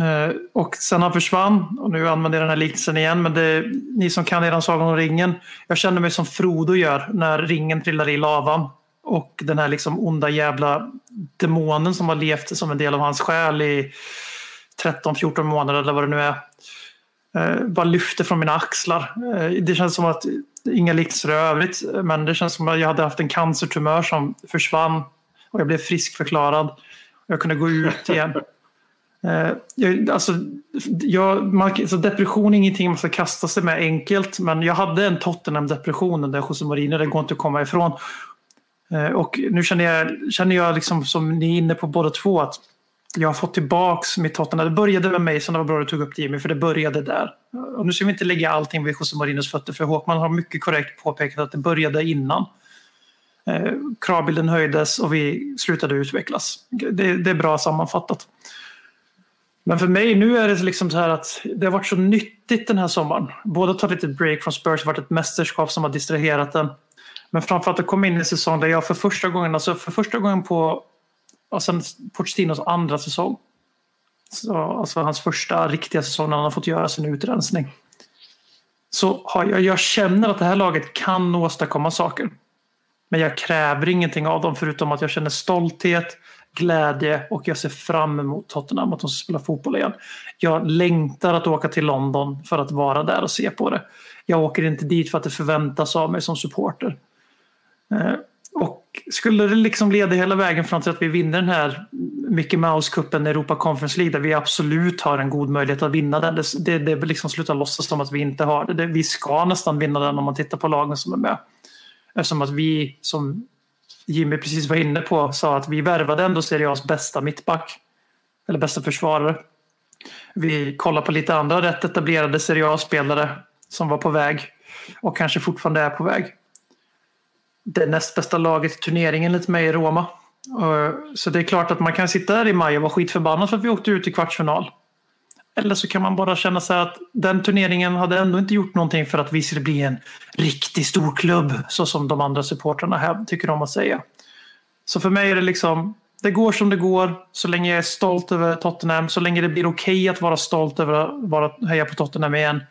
Eh, Och sen han försvann, och nu använder jag den här liknelsen igen, men det, ni som kan eran Sagan om ringen. Jag känner mig som Frodo gör när ringen trillar i lavan. Och den här liksom onda jävla demonen som har levt som en del av hans själ i 13-14 månader eller vad det nu är eh, Bara lyfter från mina axlar. Eh, Det känns som att, inga liknelser i övrigt, men det känns som att jag hade haft en cancertumör som försvann och jag blev friskförklarad. Jag kunde gå ut igen. Eh, jag, alltså, jag, man, så depression är ingenting man ska kasta sig med enkelt, men jag hade en Tottenham-depression under José Mourinho, det går inte att komma ifrån. Eh, och nu känner jag, känner jag liksom, som ni är inne på båda två, att jag har fått tillbaks mitt Tottenham. Det började med mig, så det var bra att du tog upp det Jimmy, för det började där. Och nu ska vi inte lägga allting vid José Mourinhos fötter, för Håkman har mycket korrekt påpekat att det började innan. Eh, kravbilden höjdes och vi slutade utvecklas. Det, det är bra sammanfattat. Men för mig nu är det liksom så här att det har varit så nyttigt den här sommaren. Både att ta lite break från Spurs, det har varit ett mästerskap som har distraherat den. Men framförallt att komma in i en säsong där jag för första gången, alltså för första gången på Sen Pochettinos andra säsong. Så, alltså hans första riktiga säsong när han har fått göra sin utrensning. Så har jag, jag känner att det här laget kan åstadkomma saker. Men jag kräver ingenting av dem förutom att jag känner stolthet, glädje och jag ser fram emot Tottenham att de ska spela fotboll igen. Jag längtar att åka till London för att vara där och se på det. Jag åker inte dit för att det förväntas av mig som supporter. Eh, skulle det liksom leda hela vägen fram till att vi vinner den här Mickey Mouse-cupen Europa Conference League där vi absolut har en god möjlighet att vinna den. Det, det, det liksom slutar låtsas som att vi inte har det. det. Vi ska nästan vinna den om man tittar på lagen som är med. Eftersom att vi, som Jimmy precis var inne på, sa att vi värvade ändå Serie A's bästa mittback. Eller bästa försvarare. Vi kollar på lite andra rätt etablerade Serie A-spelare som var på väg och kanske fortfarande är på väg. Det näst bästa laget i turneringen enligt mig i Roma. Eh, så det är klart att man kan sitta där i maj och vara skitförbannad för att vi åkte ut i kvartsfinal. Eller så kan man bara känna sig att den turneringen hade ändå inte gjort någonting för att vi skulle bli en riktigt stor klubb så som de andra supportrarna här tycker om att säga. Så för mig är det liksom, det går som det går så länge jag är stolt över Tottenham, så länge det blir okej att vara stolt över att vara, heja på Tottenham igen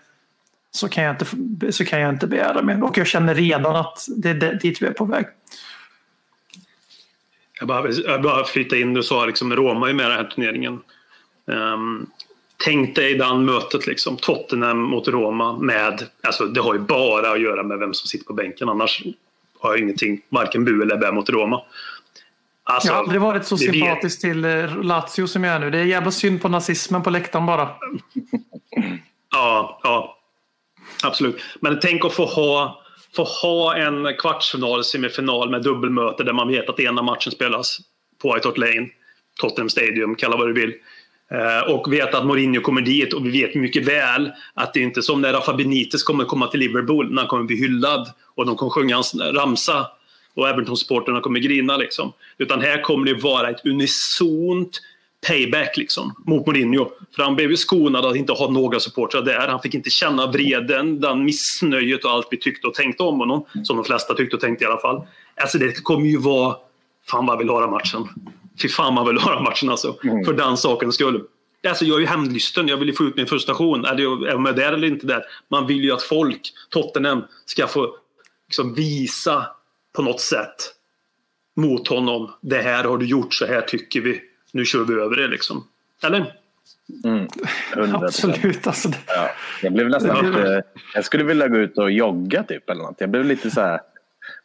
så kan jag inte, så kan jag inte begära mer. Och jag känner redan att det är det- dit vi är på väg. Jag bara, jag bara flytta in, du sa liksom Roma är med i den här turneringen. Um, tänk dig den mötet liksom, Tottenham mot Roma med, alltså det har ju bara att göra med vem som sitter på bänken annars har jag ingenting, varken bu eller bä mot Roma. Alltså, Jag har aldrig varit så det sympatisk till eh, Lazio som jag är nu. Det är jävla synd på nazismen på läktaren bara. Ja, ja. Absolut. Men tänk att få ha, få ha en kvartsfinal, semifinal med dubbelmöte där man vet att ena matchen spelas på White Hart Lane, Tottenham Stadium, kalla vad du vill. Eh, och veta att Mourinho kommer dit och vi vet mycket väl att det är inte som när Rafa Benitez kommer komma till Liverpool när han kommer bli hyllad och de kommer sjunga hans ramsa och Everton-supporterna kommer grina. Liksom. Utan här kommer det vara ett unisont payback liksom, mot Mourinho. För han blev ju skonad att inte ha några supportrar där. Han fick inte känna vreden, den missnöjet och allt vi tyckte och tänkte om honom. Som de flesta tyckte och tänkte i alla fall. Alltså det kommer ju vara... Fan vad jag vill ha den matchen. Fy fan vad jag vill ha den matchen alltså. För den sakens skull. Alltså jag är ju hämndlysten. Jag vill ju få ut min frustration. Är jag- är där eller inte där? Man vill ju att folk, Tottenham, ska få liksom visa på något sätt mot honom. Det här har du gjort, så här tycker vi. Nu kör vi över det liksom. Eller? Mm, 100%. Absolut. Alltså, det- Ja, jag blev nästan lite... Jag skulle vilja gå ut och jogga typ eller något. Jag blev lite så här...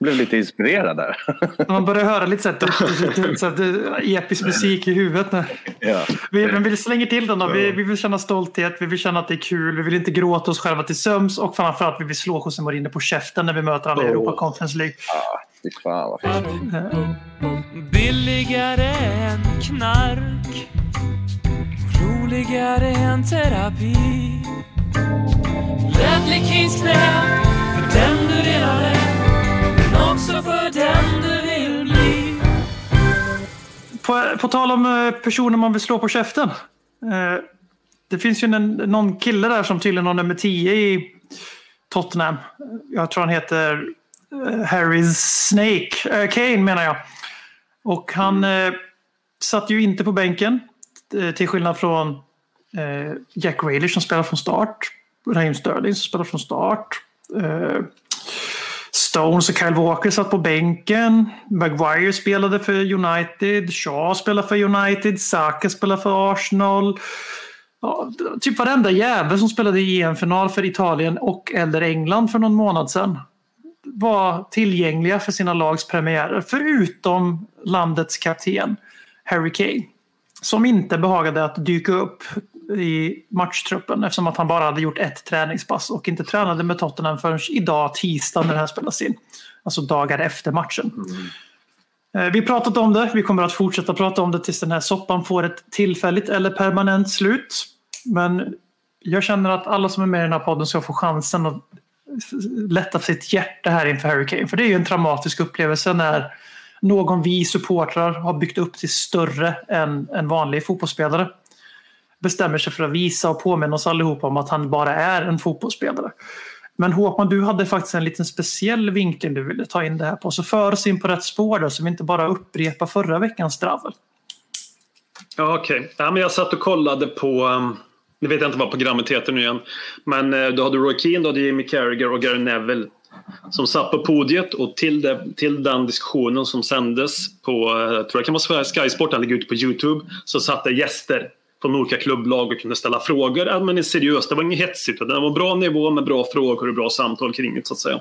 blev lite inspirerad där. Man börjar höra lite så här, så här, episk musik i huvudet nu. Ja. Vi, men vi slänger till den då. Vi, vi vill känna stolthet, vi vill känna att det är kul, vi vill inte gråta oss själva till söms och framförallt vi vill slå José Mourinho på käften när vi möter honom i Oh. Europa Conference League. Ah, fy fan vad fint. Billigare än knark Roligare än terapi Ledley Kings knä För den du redan är På, på tal om eh, personer man vill slå på käften. Eh, det finns ju en, någon kille där som tydligen har nummer 10 i Tottenham. Jag tror han heter eh, Harry Snake. Kane menar jag. Och han eh, satt ju inte på bänken. Till skillnad från eh, Jack Grealish som spelar från start. Raheem Sterling som spelar från start. Eh, Stones och Kyle Walker satt på bänken. Maguire spelade för United. Shaw spelade för United. Saka spelade för Arsenal. Ja, typ varenda jävel som spelade i EM-final för Italien och eller England för någon månad sedan var tillgängliga för sina lags premiärer. Förutom landets kapten Harry Kane. Som inte behagade att dyka upp i matchtruppen eftersom att han bara hade gjort ett träningspass och inte tränade med Tottenham förrän idag tisdag när det här spelas in. Alltså dagar efter matchen. Eh, Vi pratat om det, vi kommer att fortsätta prata om det tills den här soppan får ett tillfälligt eller permanent slut. Men jag känner att alla som är med i den här podden ska få chansen att lätta sitt hjärta här inför Harry Kane. För det är ju en traumatisk upplevelse när någon vi supportrar har byggt upp till större än en vanlig fotbollsspelare bestämmer sig för att visa och påminna oss allihopa om att han bara är en fotbollsspelare. Men Håkman, du hade faktiskt en liten speciell vinkel du ville ta in det här på. Så för oss in på rätt spår då, så vi inte bara upprepar förra veckans dravel. Ja, Okej, ja, men jag satt och kollade på, um, nu vet jag inte vad programmet heter nu igen, men uh, du hade Roy Keane, då hade Jimmy Carragher och Gary Neville som satt på podiet och till, det, till den diskussionen som sändes på, uh, jag tror jag kan vara Sky Sport, den ligger ute på Youtube, så satt det gäster från olika klubblag och kunde ställa frågor. Ja, men det är seriöst, det var inget hetsigt, det var bra nivå med bra frågor och bra samtal kring det så att säga.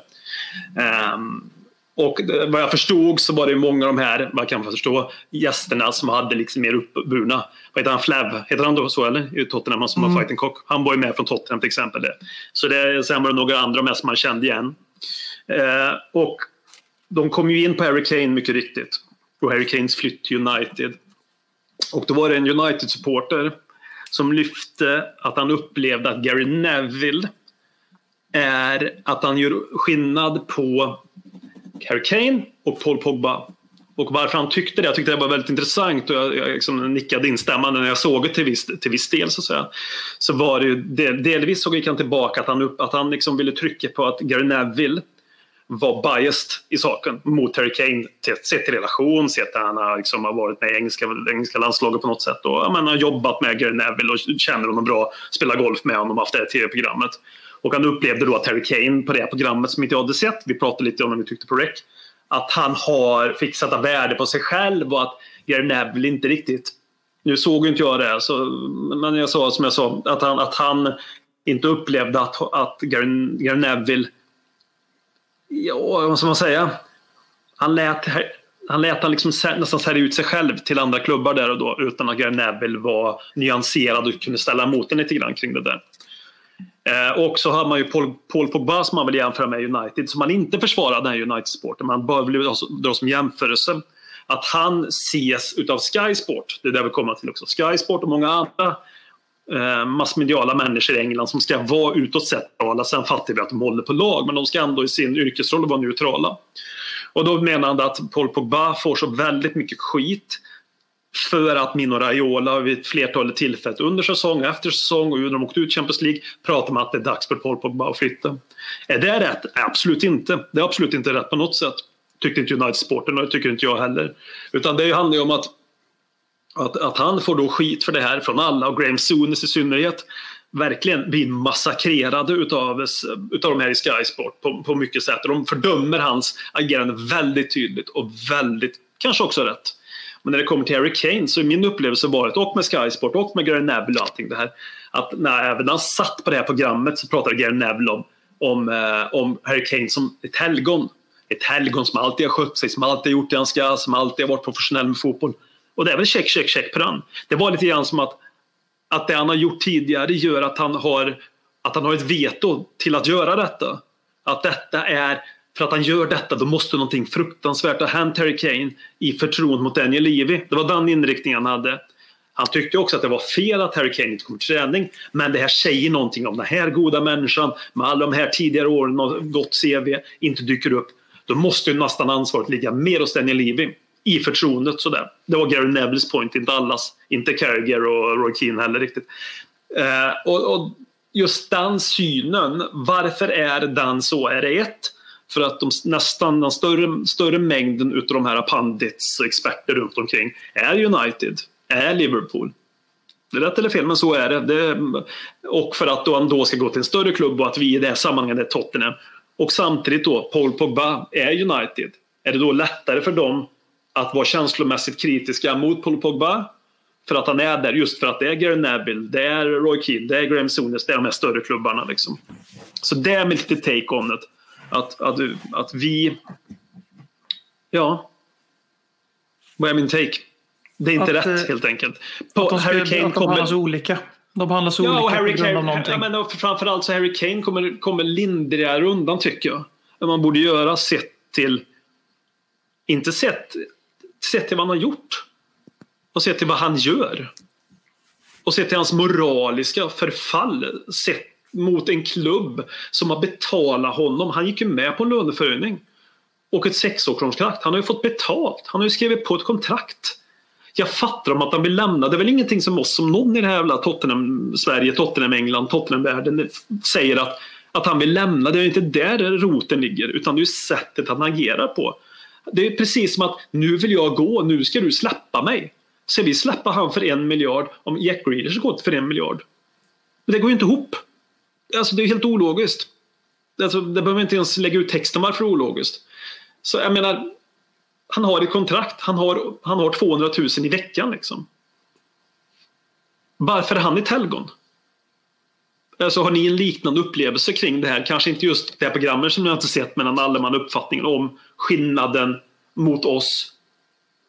Ehm, och vad jag förstod så var det många av de här, vad jag kan förstå, gästerna som hade liksom mer uppburna. Vad heter han? Flav? Heter han då så eller? I Tottenham, han som var fighting cock. Han var ju med från Tottenham till exempel. Så det, sen var det några andra med som man kände igen. Eh, och de kom ju in på Harry Kane mycket riktigt. Och Harry Kanes flytt till United. Och då var det en United-supporter som lyfte att han upplevde att Gary Neville är att han gör skillnad på Harry Kane och Paul Pogba. Och varför han tyckte det, jag tyckte det var väldigt intressant och jag, jag liksom nickade instämmande när jag såg det till viss, till viss del. Så, att säga. så var det ju, del, delvis så gick han tillbaka att han, upp, att han liksom ville trycka på att Gary Neville var biased i saken mot Harry Kane sett i relation, sett att han har, liksom, har varit med i engelska, engelska landslaget på något sätt och ja, men, har jobbat med Gary Neville och känner honom bra, spelar golf med honom och haft det här tv-programmet. Och han upplevde då att Harry Kane på det här programmet som inte jag hade sett, vi pratade lite om när vi tyckte på rec, att han har fixat sätta värde på sig själv och att Gary Neville inte riktigt nu såg inte jag det, så, men jag sa som jag sa att han, att han inte upplevde att, att Gary, Gary Neville ja, vad ska man säga? Han lät, han lät han liksom nästan sälja ut sig själv till andra klubbar där och då utan att Gary Neville var nyanserad och kunde ställa emot en lite grann kring det där. Eh, och så har man ju Paul, Paul Pogba som man vill jämföra med United som man inte försvarar den här United-sporten. Man bör väl alltså dra som jämförelse att han ses utav Sky Sport, det är där vi kommer till också, Sky Sport och många andra Eh, massmediala människor i England som ska vara utåt sett neutrala. Sen fattar vi att de håller på lag, men de ska ändå i sin yrkesroll vara neutrala. Och då menar han att Paul Pogba får så väldigt mycket skit för att Mino Raiola vid ett flertal tillfällen under säsong, efter säsong och när de åkte ut Champions League pratar om att det är dags för Paul Pogba att flytta. Är det rätt? Absolut inte. Det är absolut inte rätt på något sätt. Tyckte inte United-sporten och det tycker inte jag heller. Utan det handlar ju om att att, att han får då skit för det här från alla och Graham Souness i synnerhet verkligen blir massakrerade utav, utav de här i Sky Sport på, på mycket sätt. De fördömer hans agerande väldigt tydligt och väldigt, kanske också rätt. Men när det kommer till Harry Kane så är min upplevelse varit, och med Sky Sport och med Gary Neville och allting det här, att när även när han satt på det här programmet så pratade Gary Neville om, om, eh, om Harry Kane som ett helgon. ett helgon som alltid har skött sig, som alltid har gjort det han ska, som alltid har varit professionell med fotboll. Och det är väl check, check, check på den. Det var lite grann som att, att det han har gjort tidigare gör att han har, att han har ett veto till att göra detta. Att detta är, för att han gör detta, då måste någonting fruktansvärt ha hänt Harry Kane i förtroende mot Daniel Levy. Det var den inriktningen han hade. Han tyckte också att det var fel att Harry Kane inte kom till träning. Men det här säger någonting om den här goda människan med alla de här tidigare åren och gott CV inte dyker upp. Då måste ju nästan ansvaret ligga mer hos Daniel Levy i förtroendet. Sådär. Det var Gary Nevilles point, inte allas. Inte Carragher och Roy Keane heller riktigt. Eh, och, och, just den synen, varför är den så? Är det ett? För att de, nästan den större, större mängden utav de här pandits och experter runt omkring är United, är Liverpool. Det är rätt eller fel, men så är det. det och för att de han då ska gå till en större klubb och att vi i det här sammanhanget är Tottenham. Och samtidigt då, Paul Pogba är United. Är det då lättare för dem att vara känslomässigt kritiska mot Paul Pogba? För att han är där, just för att det är Gary Neville, det är Roy Keane, det är Graham Souness, det är de här större klubbarna. Liksom. Så det är mitt lite take on det. Att, att, att vi... Ja. Vad är min take? Det är inte Att, rätt eh, helt enkelt. På, att de, Kane att de kommer... olika. De behandlas Ja, olika och Harry på grund av någonting. ja, men framförallt så Harry Kane kommer, kommer lindrigare undan tycker jag. Än man borde göra sett till... Inte sett, sett till vad han har gjort. Och sett till vad han gör. Och sett till hans moraliska förfall. Sett mot en klubb som har betalat honom. Han gick ju med på en löneförhöjning. Och ett sexårskontrakt. Han har ju fått betalt. Han har ju skrivit på ett kontrakt. Jag fattar om att han vill lämna. Det är väl ingenting som oss, som någon i det här jävla Tottenham Sverige, Tottenham England, Tottenham världen säger att, att han vill lämna. Det är inte där roten ligger utan det är sättet han agerar på. Det är precis som att nu vill jag gå, nu ska du släppa mig. Ska vi släppa han för en miljard om Jack Grealish går för en miljard? Men det går ju inte ihop. Alltså det är helt ologiskt. Alltså, det behöver inte ens lägga ut texten varför det är ologiskt. Så jag menar, han har ett kontrakt. Han har, han har 200 000 i veckan. Liksom. Varför är han ett helgon? Alltså, har ni en liknande upplevelse kring det här? Kanske inte just det här programmet som ni har inte sett, men en allmän uppfattning om skillnaden mot oss.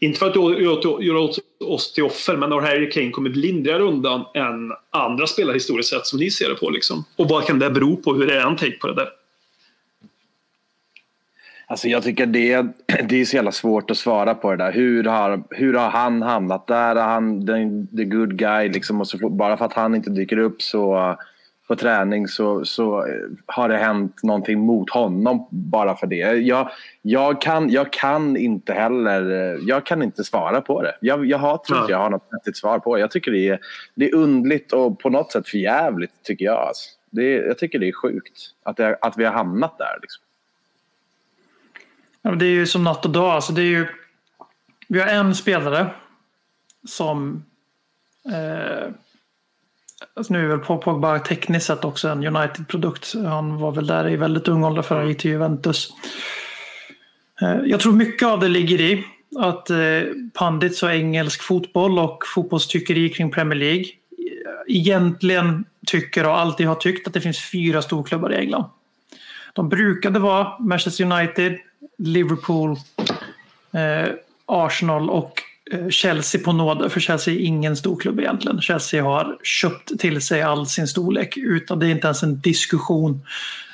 Inte för att göra oss till offer, men har Harry Kane kommit lindrigare undan än andra spelare historiskt sett som ni ser det på? Liksom? Och vad kan det bero på? Hur är en take på det där? Alltså jag tycker det, det är så jävla svårt att svara på det där. Hur har, hur har han hamnat där? Är han the, the good guy? Liksom, och så, bara för att han inte dyker upp så, på träning så, så har det hänt någonting mot honom bara för det. Jag, jag, kan, jag kan inte heller jag kan inte svara på det. Jag, jag har, tror inte jag har något vettigt svar på det. Jag tycker det är, det är undligt och på något sätt förjävligt tycker jag. Alltså. Det jag tycker det är sjukt att, det, att vi har hamnat där. Liksom. Ja, det är ju som natt och dag. Alltså det är ju, vi har en spelare som... Eh, alltså nu är väl Pogba tekniskt sett också en United-produkt. Han var väl där i väldigt ung ålder för han gick till Juventus. Eh, jag tror mycket av det ligger i att eh, pandits och engelsk fotboll och fotbollstyckeri kring Premier League eh, egentligen tycker och alltid har tyckt att det finns fyra storklubbar i England. De brukade vara Manchester United, Liverpool, Arsenal och Eh, Chelsea på nåde. För Chelsea är ingen storklubb egentligen. Chelsea har köpt till sig all sin storlek. Utan det är inte ens en diskussion.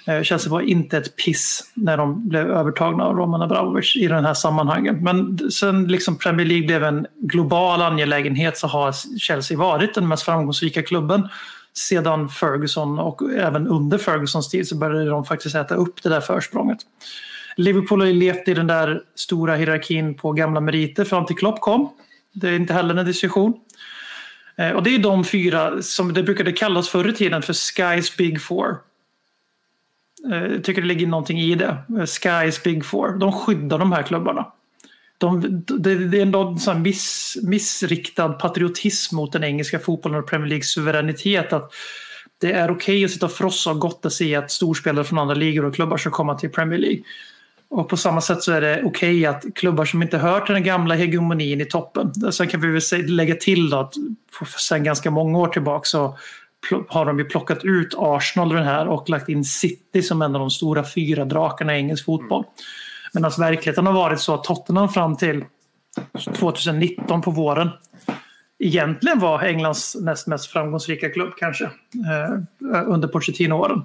Eh, Chelsea var inte ett piss när de blev övertagna av Roman Abramovic i den här sammanhangen. Men sen liksom Premier League blev en global angelägenhet så har Chelsea varit den mest framgångsrika klubben sedan Ferguson och även under Fergusons tid så började de faktiskt äta upp det där försprånget. Liverpool har ju levt i den där stora hierarkin på gamla meriter fram till Klopp kom. Det är inte heller en diskussion. Eh, och det är de fyra som det brukade kallas förr i tiden för Skys Big Four. Eh, jag tycker det ligger någonting i det. Eh, Skys Big Four. De skyddar de här klubbarna. De, det, det, är en sån miss, missriktad patriotism mot den engelska fotbollen och Premier Leagues suveränitet. Att det är okej okay att sitta och frossa och gotta sig i att storspelare från andra ligor och klubbar ska komma till Premier League. Och på samma sätt så är det okej okay att klubbar som inte hör till den gamla hegemonin i toppen. Sen kan vi väl lägga till då att sen ganska många år tillbaka så har de ju plockat ut Arsenal ur den här och lagt in City som en av de stora fyra drakarna i engelsk fotboll. Medan verkligheten har varit så att Tottenham fram till 2019 på våren egentligen var Englands näst mest framgångsrika klubb kanske eh, under Pochettino-åren.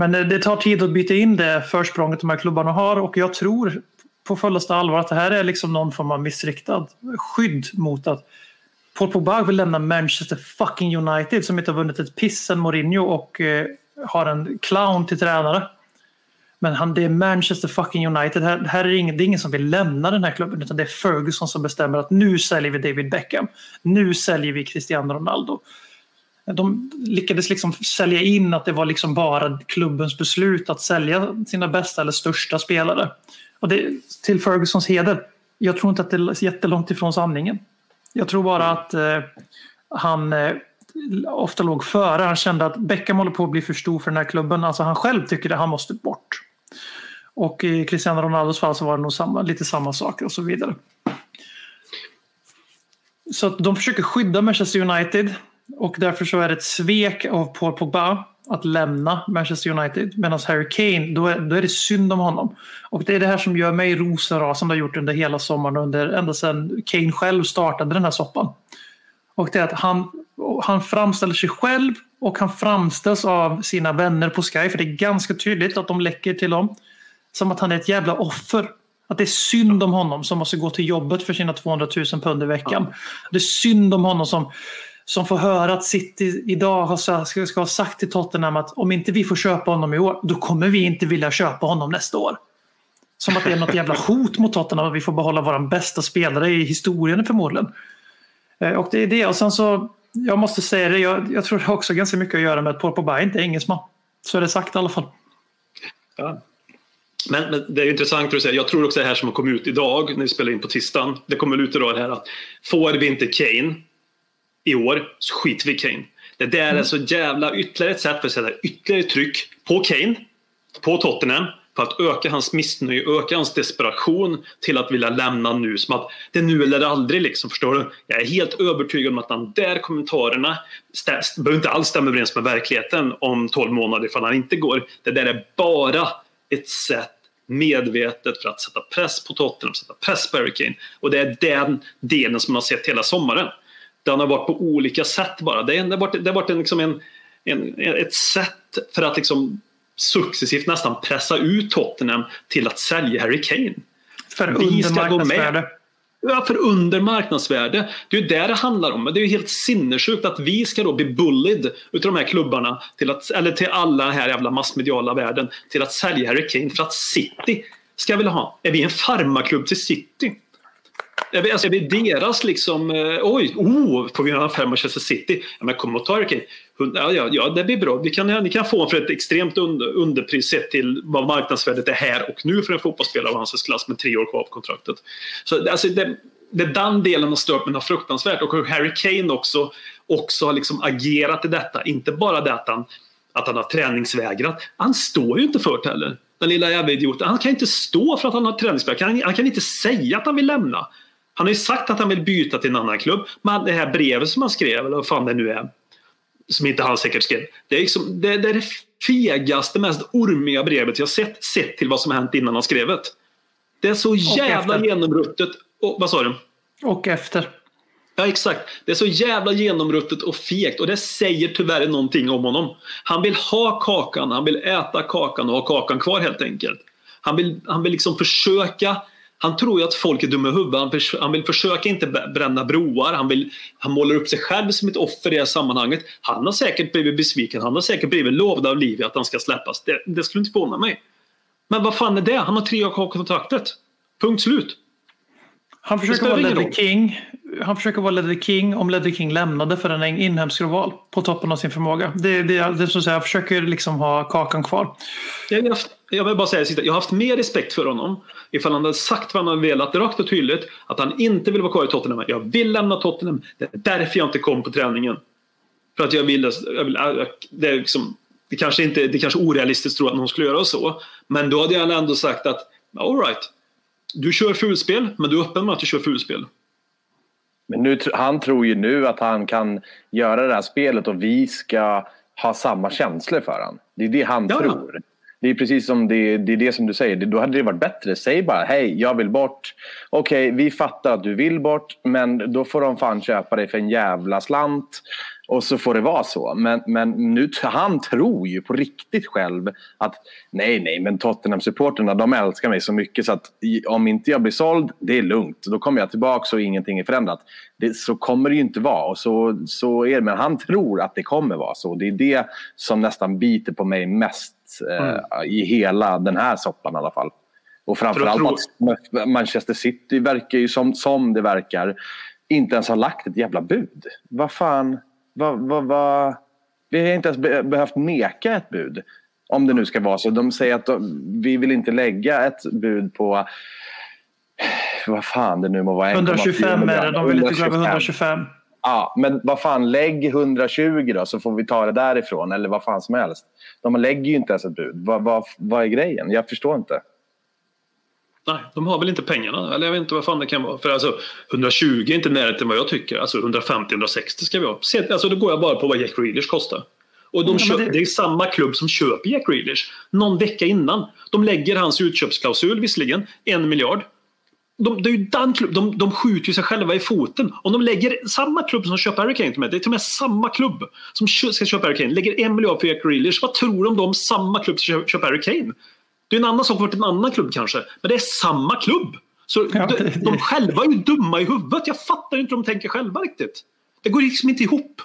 Men det tar tid att byta in det försprånget de här klubbarna har och jag tror på fullaste allvar att det här är liksom någon form av missriktad skydd mot att Paul Pogba vill lämna Manchester fucking United som inte har vunnit ett piss sen Mourinho och eh, har en clown till tränare. Men han, det är Manchester fucking United. Här, här är det, ingen, det är ingen som vill lämna den här klubben utan det är Ferguson som bestämmer att nu säljer vi David Beckham. Nu säljer vi Cristiano Ronaldo. De lyckades liksom sälja in att det var liksom bara klubbens beslut att sälja sina bästa eller största spelare. Och det, till Fergusons heder, jag tror inte att det är jättelångt ifrån sanningen. Jag tror bara att eh, han eh, ofta låg före. Han kände att Beckham håller på att bli för stor för den här klubben. Alltså han själv tycker att han måste bort. Och i Cristiano Ronaldos fall så var det nog samma, lite samma sak och så vidare. Så att de försöker skydda Manchester United och därför så är det ett svek av Paul Pogba att lämna Manchester United. Medan Harry Kane, då är, då är det synd om honom. Och det är det här som gör mig rosenrasande har gjort under hela sommaren, under, ända sedan Kane själv startade den här soppan. Och det är att han, han framställer sig själv och han framställs av sina vänner på Sky, för det är ganska tydligt att de läcker till dem, som att han är ett jävla offer. Att det är synd om honom som måste gå till jobbet för sina 200 000 pund i veckan. Det är synd om honom som som får höra att City idag har, ska, ha sagt till Tottenham att om inte vi får köpa honom i år, då kommer vi inte vilja köpa honom nästa år. Som att det är något jävla hot mot Tottenham att vi får behålla vår bästa spelare i historien förmodligen. Eh, och det är det. Och sen så, jag måste säga det, jag, jag tror det har också ganska mycket att göra med att Paul Pogba inte är engelsman. Så är det sagt i alla fall. Ja. Men, men, det är intressant att säga. Jag tror också det här som har kommit ut idag när vi spelar in på tisdagen. Det kommer ut idag det här att får vi inte Kane i år så skiter vi i Kane. Det där är så jävla ytterligare ett sätt för att sätta ytterligare tryck på Kane, på Tottenham för att öka hans missnöje, öka hans desperation till att vilja lämna nu. Som att det är nu eller aldrig liksom, förstår du? Jag är helt övertygad om att de där kommentarerna behöver inte alls stämma överens med verkligheten om 12 månader ifall han inte går. Det där är bara ett sätt medvetet för att sätta press på Tottenham, sätta press på Harry Kane. Och det är den delen som man har sett hela sommaren den har varit på olika sätt bara. Det, har varit, det har varit en, liksom en, en, ett sätt för att liksom successivt nästan pressa ut Tottenham till att sälja Harry Kane. För under marknadsvärde. Ja, för under marknadsvärde. Det är ju det det handlar om. Det är ju helt sinnessjukt att vi ska då bli bullied utav de här klubbarna, till att, eller till alla här jävla massmediala världen, till att sälja Harry Kane för att City ska vilja ha. Är vi en farmaklubb till City? Alltså, är deras liksom, eh, oj, oh, får vi göra en affär med Manchester City? Ja, men kom och ta det ja, ja, ja, det blir bra. Vi kan, ni kan få en för ett extremt under, underpris sett till vad marknadsvärdet är här och nu för en fotbollsspelare av hans klass med tre år kvar på kontraktet. Så alltså, det, det den delen har stört mig fruktansvärt och hur Harry Kane också, också har liksom agerat i detta. Inte bara det att han, att han har träningsvägrat. Han står ju inte för det heller. Den lilla jävla idioten. Han kan inte stå för att han har träningsvägrat. Han, han kan inte säga att han vill lämna. Han har ju sagt att han vill byta till en annan klubb. Men det här brevet som han skrev, eller vad fan det nu är, som inte han säkert skrev. Det är, liksom, det, det, är det fegaste, mest ormiga brevet jag sett, sett till vad som har hänt innan han skrev det. Det är så jävla genomruttet. Och, vad sa du? Och efter. Ja exakt. Det är så jävla genomruttet och fegt och det säger tyvärr någonting om honom. Han vill ha kakan, han vill äta kakan och ha kakan kvar helt enkelt. Han vill, han vill liksom försöka han tror ju att folk är dumma i huvudet. Han, förs han vill försöka inte bränna broar. Han, vill, han målar upp sig själv som ett offer i det här sammanhanget. Han har säkert blivit besviken. Han har säkert blivit lovad av Livia att han ska släppas. Det, det skulle inte förvåna mig. Men vad fan är det? Han har tre år kvar kontraktet. Punkt slut. Han försöker vara Ledley King. Han försöker vara Ledley King om Ledley King lämnade för en inhemsk rival på toppen av sin förmåga. Det, det, det, det så att säga, försöker liksom ha kakan kvar. Jag, jag vill bara säga det jag har haft mer respekt för honom ifall han hade sagt vad han hade velat rakt och tydligt att han inte vill vara kvar i Tottenham. Jag vill lämna Tottenham. Det är därför jag inte kom på träningen. För att jag vill, jag vill det är liksom, det kanske inte, det kanske är orealistiskt att tro att någon skulle göra så. Men då hade jag ändå sagt att alright, du kör fulspel, men du är öppen med att du kör fulspel. Men nu, han tror ju nu att han kan göra det här spelet och vi ska ha samma känslor för honom. Det är det han ja. tror. Det är precis som det, det är det som du säger. Då hade det varit bättre. Säg bara hej, jag vill bort. Okej, vi fattar att du vill bort men då får de fan köpa dig för en jävla slant. Och så får det vara så. Men, men nu, han tror ju på riktigt själv att nej, nej, men Tottenham-supporterna de älskar mig så mycket så att om inte jag blir såld, det är lugnt. Då kommer jag tillbaka och ingenting är förändrat. Det, så kommer det ju inte vara. Och så, så är det. Men han tror att det kommer vara så. Det är det som nästan biter på mig mest eh, i hela den här soppan i alla fall. Och framförallt tror- att Manchester City verkar ju som, som det verkar inte ens ha lagt ett jävla bud. Vad fan, vad, vad, vad, vi har inte ens be, behövt neka ett bud. Om det nu ska vara så. De säger att de, vi vill inte lägga ett bud på vad fan det nu må vara. 1,4 125 är det, de vill inte gå över 125. Ja, men vad fan, lägg 120 då så får vi ta det därifrån. Eller vad fan som helst. De lägger ju inte ens ett bud. Vad, vad, vad är grejen? Jag förstår inte. Nej, de har väl inte pengarna. Eller jag vet inte vad fan det kan vara. För alltså 120 är inte närheten vad jag tycker. Alltså 150-160 ska vi ha. Alltså då går jag bara på vad Jack Grealish kostar. Och de men köp, det- det... är samma klubb som köper Jack Grealish. Någon vecka innan. De lägger hans utköpsklausul visserligen. En miljard. De, det är ju den klubb, de, de skjuter ju sig själva i foten. Om de lägger samma klubb som köper Harry Kane till med, det är till och med samma klubb som ska köpa Harry Kane, lägger en miljard för Jack Grealish. Vad tror de då om samma klubb som kö- köper Harry Kane? Det är en annan sak att en annan klubb kanske, men det är samma klubb. Så Ja, de, de själva är ju dumma i huvudet. Jag fattar inte hur de tänker själva riktigt. Det går liksom inte ihop.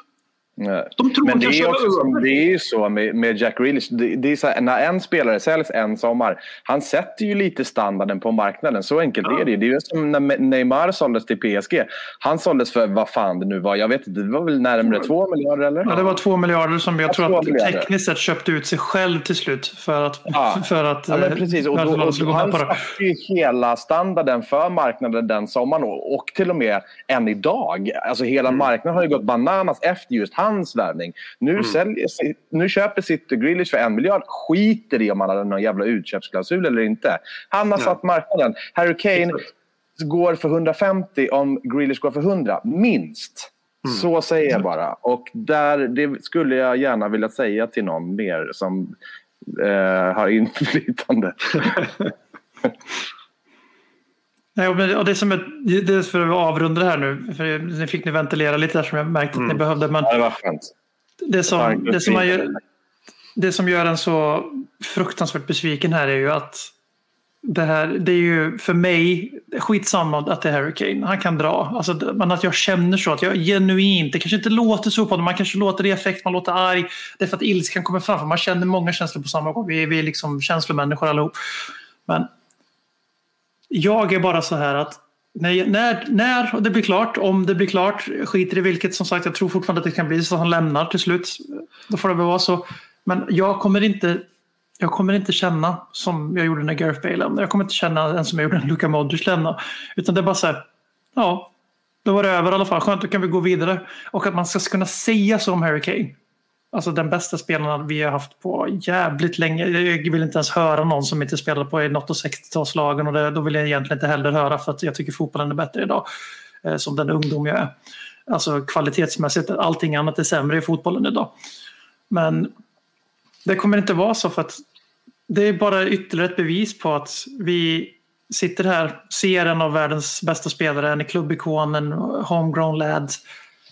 De tror Men de det är, också som, det är ju så med, med Jack Grealish. Det, det är här, när en spelare säljs en sommar, han sätter ju lite standarden på marknaden. Så enkelt Ja. är det. Det är ju som när Neymar såldes till PSG. Han såldes för vad fan det nu var. Jag vet inte, det var väl närmare två miljarder eller? Ja, det var två miljarder som jag Ja, tror att miljarder. tekniskt sett köpte ut sig själv till slut. För att, Ja. för att Ja, men eh, precis. Och, och, Barcelona och, med han satte ju hela standarden för marknaden den sommaren och, och till och med än idag. Alltså hela Mm. marknaden har ju gått bananas efter just hans värvning. Nu, säljer, nu köper City Grealish för en miljard. Skiter i om han hade någon jävla utköpsklausul eller inte. Han har satt marknaden. Harry Kane går för 150 om Grealish går för 100. Minst. Mm. Så säger jag bara. Och där, det skulle jag gärna vilja säga till någon mer som eh, har inflytande. Nej, och det, som är, det är för att avrunda det här nu. För nu fick ni ventilera lite där som jag märkte att ni behövde. Men Ja, det var skönt. det som, det, som gör, det som gör en så fruktansvärt besviken här är ju att det här, det är ju för mig skitsamma att det är Harry Kane. Han kan dra. Alltså, men att jag känner så, att jag genuint, det kanske inte låter så på honom, man kanske låter i effekt, man låter arg. Det är för att ilskan kommer fram, för man känner många känslor på samma gång. Vi är, vi är liksom känslomänniskor allihop. Men jag är bara så här att när, när, när det blir klart, om det blir klart, skiter i vilket, som sagt, jag tror fortfarande att det kan bli så att han lämnar till slut. Då får det väl vara så. Men jag kommer inte jag kommer inte känna som jag gjorde när Gareth Bale lämnade. Jag kommer inte känna en som jag gjorde när Luka Modric lämnade. Utan det är bara så här, ja, då var det över i alla fall. Skönt, då kan vi gå vidare. Och att man ska kunna säga så om Harry Kane. Alltså den bästa spelaren vi har haft på jävligt länge. Jag vill inte ens höra någon som inte spelade på i något av 60-talslagen och det, då vill jag egentligen inte heller höra för att jag tycker fotbollen är bättre idag. Eh, som den ungdom jag är. Alltså kvalitetsmässigt, allting annat är sämre i fotbollen idag. Men det kommer inte vara så för att det är bara ytterligare ett bevis på att vi sitter här, ser en av världens bästa spelare, en klubbikon, en homegrown lad,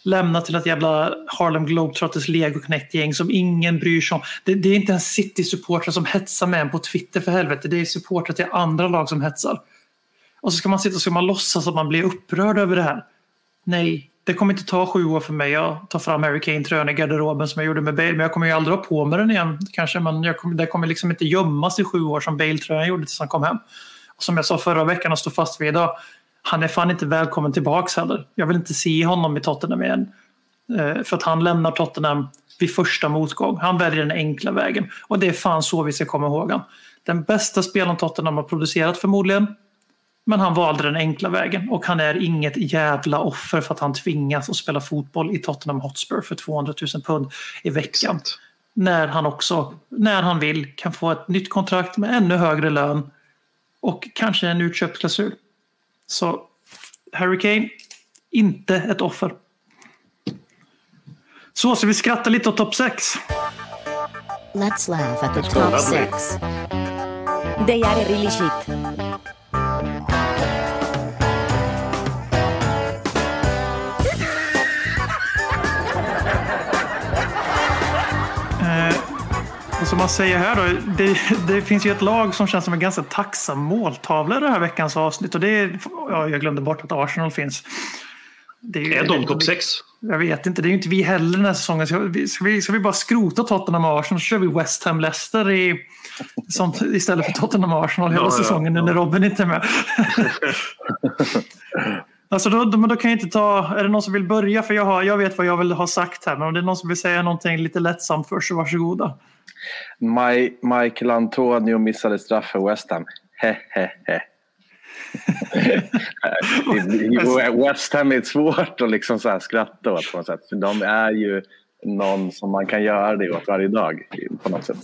lämna till ett jävla Harlem Globetrotters Lego Connect-gäng som ingen bryr sig om. Det, det är inte en City-supportrar som hetsar med en på Twitter för helvete. Det är supportrar till andra lag som hetsar. Och så ska man sitta och ska man låtsas att man blir upprörd över det här. Nej, det kommer inte ta sju år för mig att ta fram Harry Kane-tröjan i garderoben som jag gjorde med Bale. Men jag kommer ju aldrig ha på mig den igen kanske. Men jag kommer, det kommer liksom inte gömmas i sju år som Bale-tröjan gjorde tills han kom hem. Och som jag sa förra veckan och står fast vid idag. Han är fan inte välkommen tillbaks heller. Jag vill inte se honom i Tottenham igen. Eh, För att han lämnar Tottenham vid första motgång. Han väljer den enkla vägen. Och det är fan så vi ska komma ihåg han. Den bästa spelaren Tottenham har producerat förmodligen. Men han valde den enkla vägen och han är inget jävla offer för att han tvingas att spela fotboll i Tottenham Hotspur för 200 000 pund i veckan. När han också, när han vill, kan få ett nytt kontrakt med ännu högre lön och kanske en utköpsklausul. Så Harry Kane, inte ett offer. Så, så vi skrattar lite åt topp 6. Let's laugh at the top lovely. six. They are really shit. Som man säger här då, det, det finns ju ett lag som känns som en ganska tacksam måltavla i det här veckans avsnitt. Och det är, ja, jag glömde bort att Arsenal finns. Det ju- Är de topp 6? Jag vet inte, det är ju inte vi heller den här säsongen. Ska vi, ska vi, ska vi bara skrota Tottenham och Arsenal så kör vi West Ham Leicester i, som, istället för Tottenham och Arsenal hela Ja, ja, säsongen ja. när Robin inte är med. alltså då, då, då kan jag inte ta, är det någon som vill börja? För jag, har, jag vet vad jag vill ha sagt här, men om det är någon som vill säga någonting lite lättsamt först så varsågoda. Maj, Michael Antonio missade straff för West Ham. He, he, he. West Ham är svårt att liksom så här skratta åt på något sätt. För de är ju någon som man kan göra det åt varje dag på något sätt.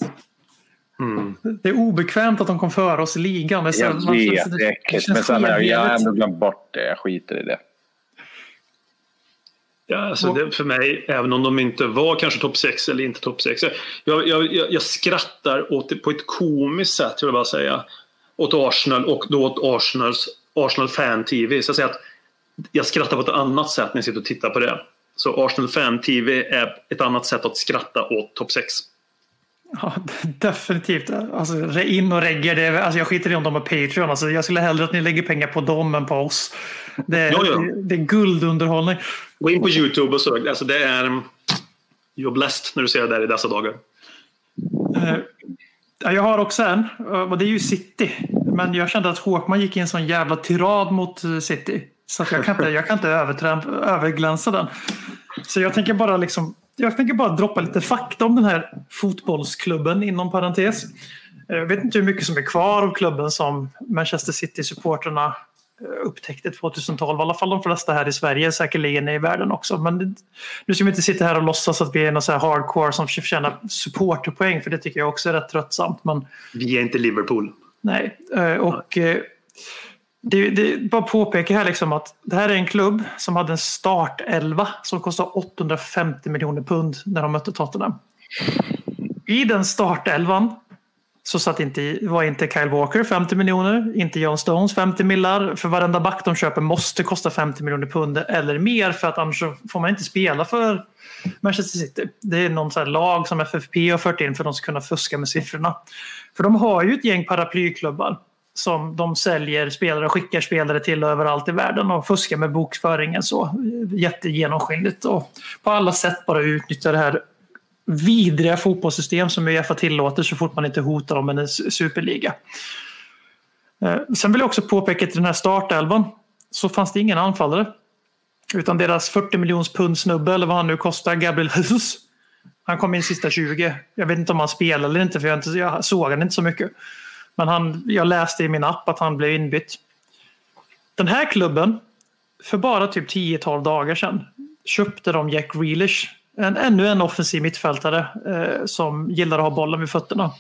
Det är obekvämt att de kom före oss i ligan. Är så- Jag man vet, det är äckligt. Men sen har jag, ändå glömt bort det. Jag skiter i det. Ja, alltså det, för mig, även om de inte var kanske topp 6 eller inte topp 6. Jag, jag, jag, skrattar åt det på ett komiskt sätt, vill jag bara säga. Åt Arsenal och då åt Arsenals, Arsenal Fan-TV. Så jag säger att jag skrattar på ett annat sätt när jag sitter och tittar på det. Så Arsenal Fan-TV är ett annat sätt att skratta åt topp 6. Ja, definitivt. Alltså, in och regga, det, alltså, jag skiter i om de har Patreon. Alltså, jag skulle hellre att ni lägger pengar på dem än på oss. Det, är- Ja, ja. det, det är guldunderhållning. Gå in på YouTube och sök. Alltså det är... Um, you're blessed när du ser det där i dessa dagar. Eh, jag har också en, och det är ju City. Men jag kände att Håkman gick in en sån jävla tirad mot eh, City. Så att jag kan inte, jag kan inte överglänsa den. Så jag tänker bara liksom jag tänker bara droppa lite fakta om den här fotbollsklubben inom parentes. Jag vet inte hur mycket som är kvar av klubben som Manchester City-supporterna upptäckte 2012. I alla fall de flesta här i Sverige, säkerligen i världen också. Men nu ska vi inte sitta här och låtsas att vi är någon så här hardcore som förtjänar supporterpoäng, för det tycker jag också är rätt tröttsamt. Men Vi är inte Liverpool. Nej, eh, och eh, det, det bara påpeka här liksom att det här är en klubb som hade en startelva som kostade 850 miljoner pund när de mötte Tottenham. I den startelvan så satt inte, var inte Kyle Walker 50 miljoner, inte John Stones 50 millar. För varenda back de köper måste kosta 50 miljoner pund eller mer för att annars får man inte spela för Manchester City. Det är någon så här lag som FFP har fört in för att de ska kunna fuska med siffrorna. För de har ju ett gäng paraplyklubbar som de säljer spelare och skickar spelare till överallt i världen och fuskar med bokföringen så jättegenomskinligt och på alla sätt bara utnyttjar det här vidriga fotbollssystem som Uefa tillåter så fort man inte hotar dem med en superliga. Eh, sen vill jag också påpeka att i den här startelvan så fanns det ingen anfallare. Utan deras 40 miljons pund snubbe eller vad han nu kostar, Gabriel Jesus. Han kom in sista 20. Jag vet inte om han spelade eller inte för jag, inte, jag såg han inte så mycket. Men han, jag läste i min app att han blev inbytt. Den här klubben, för bara typ 10-12 dagar sedan, köpte de Jack Grealish. En, ännu en offensiv mittfältare eh, som gillar att ha bollen vid fötterna.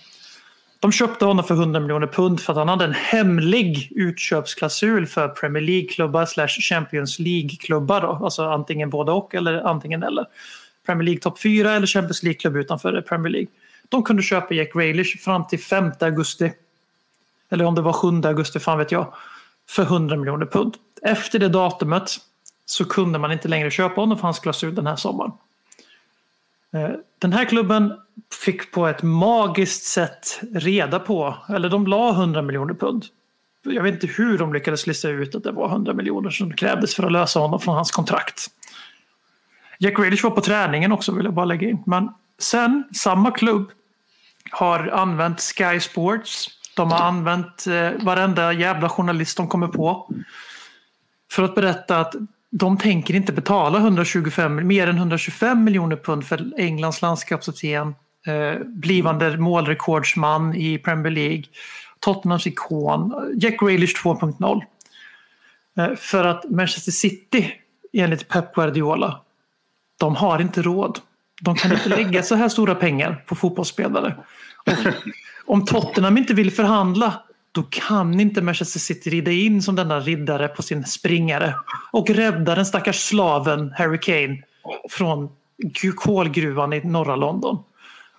De köpte honom för 100 miljoner pund för att han hade en hemlig utköpsklausul för Premier League-klubbar slash Champions League-klubbar. Alltså antingen både och eller antingen eller. Premier League topp 4 eller Champions League-klubb utanför Premier League. De kunde köpa Jack Grealish fram till 5 augusti. Eller om det var 7 augusti, fan vet jag. För 100 miljoner pund. Efter det datumet så kunde man inte längre köpa honom för hans klausul den här sommaren. Eh, den här klubben fick på ett magiskt sätt reda på, eller de la 100 miljoner pund. Jag vet inte hur de lyckades lista ut att det var 100 miljoner som krävdes för att lösa honom från hans kontrakt. Jack Grealish var på träningen också vill jag bara lägga in. Men sen, samma klubb har använt Sky Sports. De har använt eh, varenda jävla journalist de kommer på. För att berätta att de tänker inte betala 125, mer än 125 miljoner pund för Englands landskapskapten, eh, blivande målrekordsman i Premier League, Tottenhams ikon, Jack Grealish 2.0. Eh, för att Manchester City, enligt Pep Guardiola, de har inte råd. De kan inte lägga så här stora pengar på fotbollsspelare. Och om Tottenham inte vill förhandla då kan inte Manchester City rida in som denna riddare på sin springare och rädda den stackars slaven Harry Kane från kolgruvan i norra London.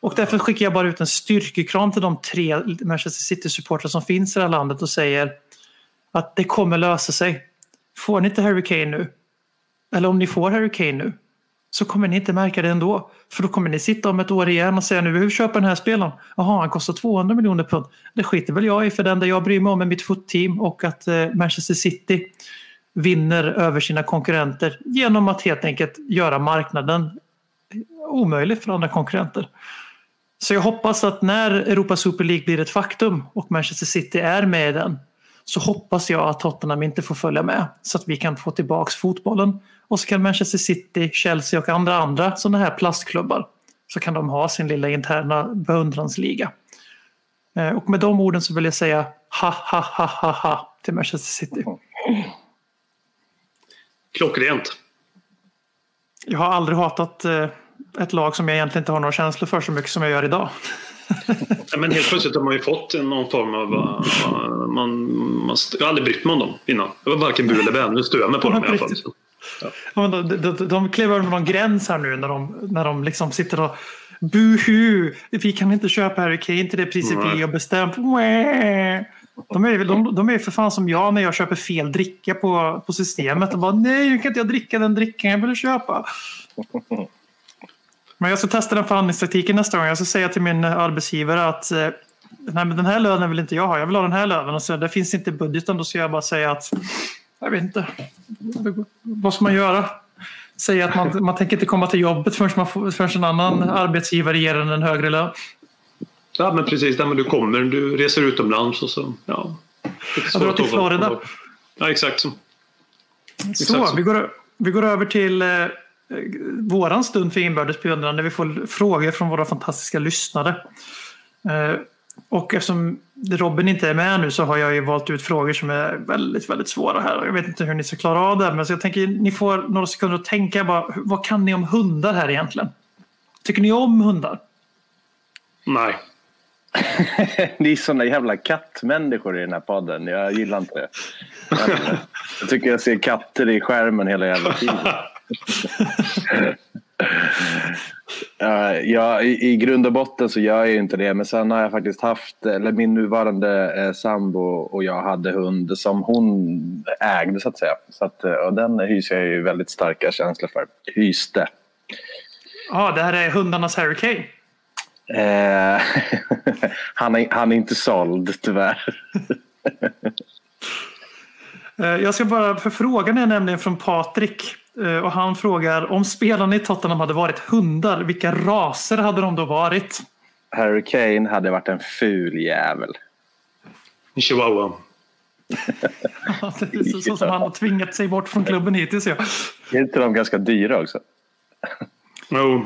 Och därför skickar jag bara ut en styrkekram till de tre Manchester City-supportrar som finns i det här landet och säger att det kommer lösa sig. Får ni inte Harry Kane nu, eller om ni får Harry Kane nu, så kommer ni inte märka det ändå. För då kommer ni sitta om ett år igen och säga nu vill vi köpa den här spelaren. Jaha, han kostar 200 miljoner pund. Det skiter väl jag i för det enda jag bryr mig om är mitt footteam och att eh, Manchester City vinner över sina konkurrenter genom att helt enkelt göra marknaden omöjlig för andra konkurrenter. Så jag hoppas att när Europa Super League blir ett faktum och Manchester City är med i den så hoppas jag att Tottenham inte får följa med så att vi kan få tillbaks fotbollen och så kan Manchester City, Chelsea och andra andra sådana här plastklubbar så kan de ha sin lilla interna beundransliga. Eh, Och med de orden så vill jag säga ha ha ha ha ha till Manchester City. Klockrent. Jag har aldrig hatat eh, ett lag som jag egentligen inte har några känslor för så mycket som jag gör idag. Men helt plötsligt har man ju fått någon form av... uh, Man, man, jag har aldrig brytt mig om dem innan. Jag var varken bu eller bä. Nu stör jag mig på dem i alla fall. Ja, de, de, de, de klev över någon gräns här nu när de, när de liksom sitter och Buhu! Vi kan inte köpa Harry Kane till det priset vi har bestämt. De är, de, de är för fan som jag när jag köper fel dricka på, på systemet och bara nej, nu kan inte jag dricka den drickan jag ville köpa. Men jag ska testa den förhandlingstaktiken nästa gång. Jag ska säga till min arbetsgivare att eh, nej, men den här lönen vill inte jag ha. Jag vill ha den här lönen. Och så, det finns inte i budgeten. Då ska jag bara säga att jag vet inte. Vad ska man göra? Säga att man, man tänker inte komma till jobbet förrän, man får, förrän en annan arbetsgivare ger en en högre lön. Ja, men precis. Där men du kommer, du reser utomlands och så... Ja. Jag drar till Florida. Ja, exakt. Så. Så, Exakt så. vi går, vi går över till eh, våran stund för inbördes beundran där vi får frågor från våra fantastiska lyssnare. Eh, och eftersom Robin inte är med nu så har jag ju valt ut frågor som är väldigt, väldigt svåra här. Jag vet inte hur ni ska klara av det, men så jag tänker ni får några sekunder att tänka bara, vad kan ni om hundar här egentligen? Tycker ni om hundar? Nej. Ni är såna jävla kattmänniskor i den här podden. Jag gillar inte det. Jag tycker jag ser katter i skärmen hela jävla tiden. Ja, ja, i, I grund och botten så gör jag ju inte det. Men sen har jag faktiskt haft, eller min nuvarande eh, sambo och jag hade hund som hon ägde så att säga. Så att, eh, och den hyser jag ju väldigt starka känslor för. Hyste. Ja, det här är hundarnas Harry Kane. Eh, han, är, han är inte såld tyvärr. Eh, Jag ska bara, för frågan är nämligen från Patrik. Eh, Och han frågar om spelarna i Tottenham hade varit hundar, vilka raser hade de då varit? Harry Kane hade varit en ful jävel. En chihuahua. Det är så, så som han har tvingat sig bort från klubben hittills. Ja. Är inte de ganska dyra också? Jo.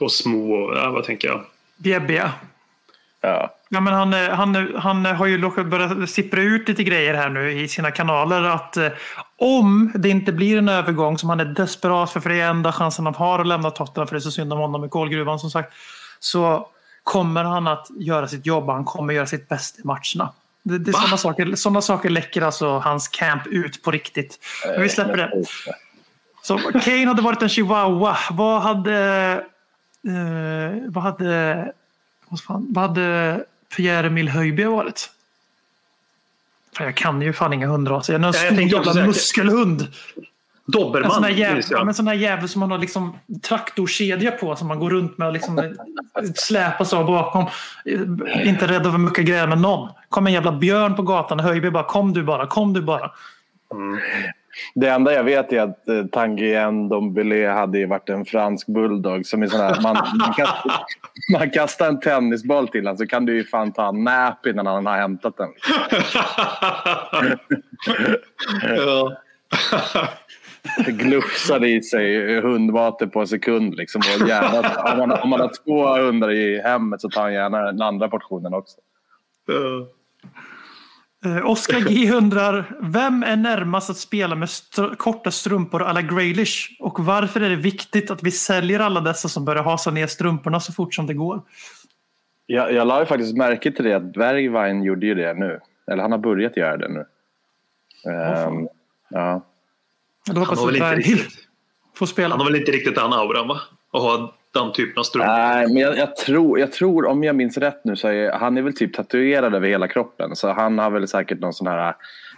Och små. Ja, vad tänker jag? Bjäbbiga. Ja. Ja, men han, eh, han, han har ju börjat sippra ut lite grejer här nu i sina kanaler. Att eh, om det inte blir en övergång som han är desperat för, för det är enda chansen han har att lämna Tottenham, för det är så synd om honom i kolgruvan som sagt. Så kommer han att göra sitt jobb. Han kommer göra sitt bästa i matcherna. Det, det sådana, saker, sådana saker läcker alltså hans camp ut på riktigt. Men vi släpper det. Så Kane hade varit en chihuahua. Vad hade... Eh, vad hade... Vad, hade Pierre-Emil Höjby varit? Jag kan ju fan inga hundraser. Jag är en Ja, stor jävla muskelhund. En Dobermann. sån här jävel, ja, sån här jävel som man har liksom traktorkedja på som man går runt med och liksom släpas av bakom. Inte rädd för mycket grejer med någon. Kom en jävla björn på gatan och Höjby bara kom du bara, kom du bara. Det enda jag vet är att eh, Tanguy Ndombele hade varit en fransk bulldog. Som är sån här, man, man, kastar, man kastar en tennisboll till honom så kan du ju fan ta en nap innan han har hämtat den. ja. Glufsar i sig hundvater på en sekund. Liksom, och gärna, om, man, om man har två hundar i hemmet så tar han gärna den andra portionen också. Ja. Eh, Oskar G undrar, vem är närmast att spela med str- korta strumpor alla Graylish? Och varför är det viktigt att vi säljer alla dessa som börjar hasa ner strumporna så fort som det går? Jag, jag la ju faktiskt märke till det att Bergwijn gjorde ju det nu. Eller han har börjat göra det nu. Ehm, ja. Då hoppas Han har jag väl inte riktigt- får spela. Han har väl inte riktigt den auran va? Att ha den typen av strumpor. Nej, men jag, jag, tror, jag tror, om jag minns rätt nu, så är han är väl typ tatuerad över hela kroppen. Så han har väl säkert någon sån här,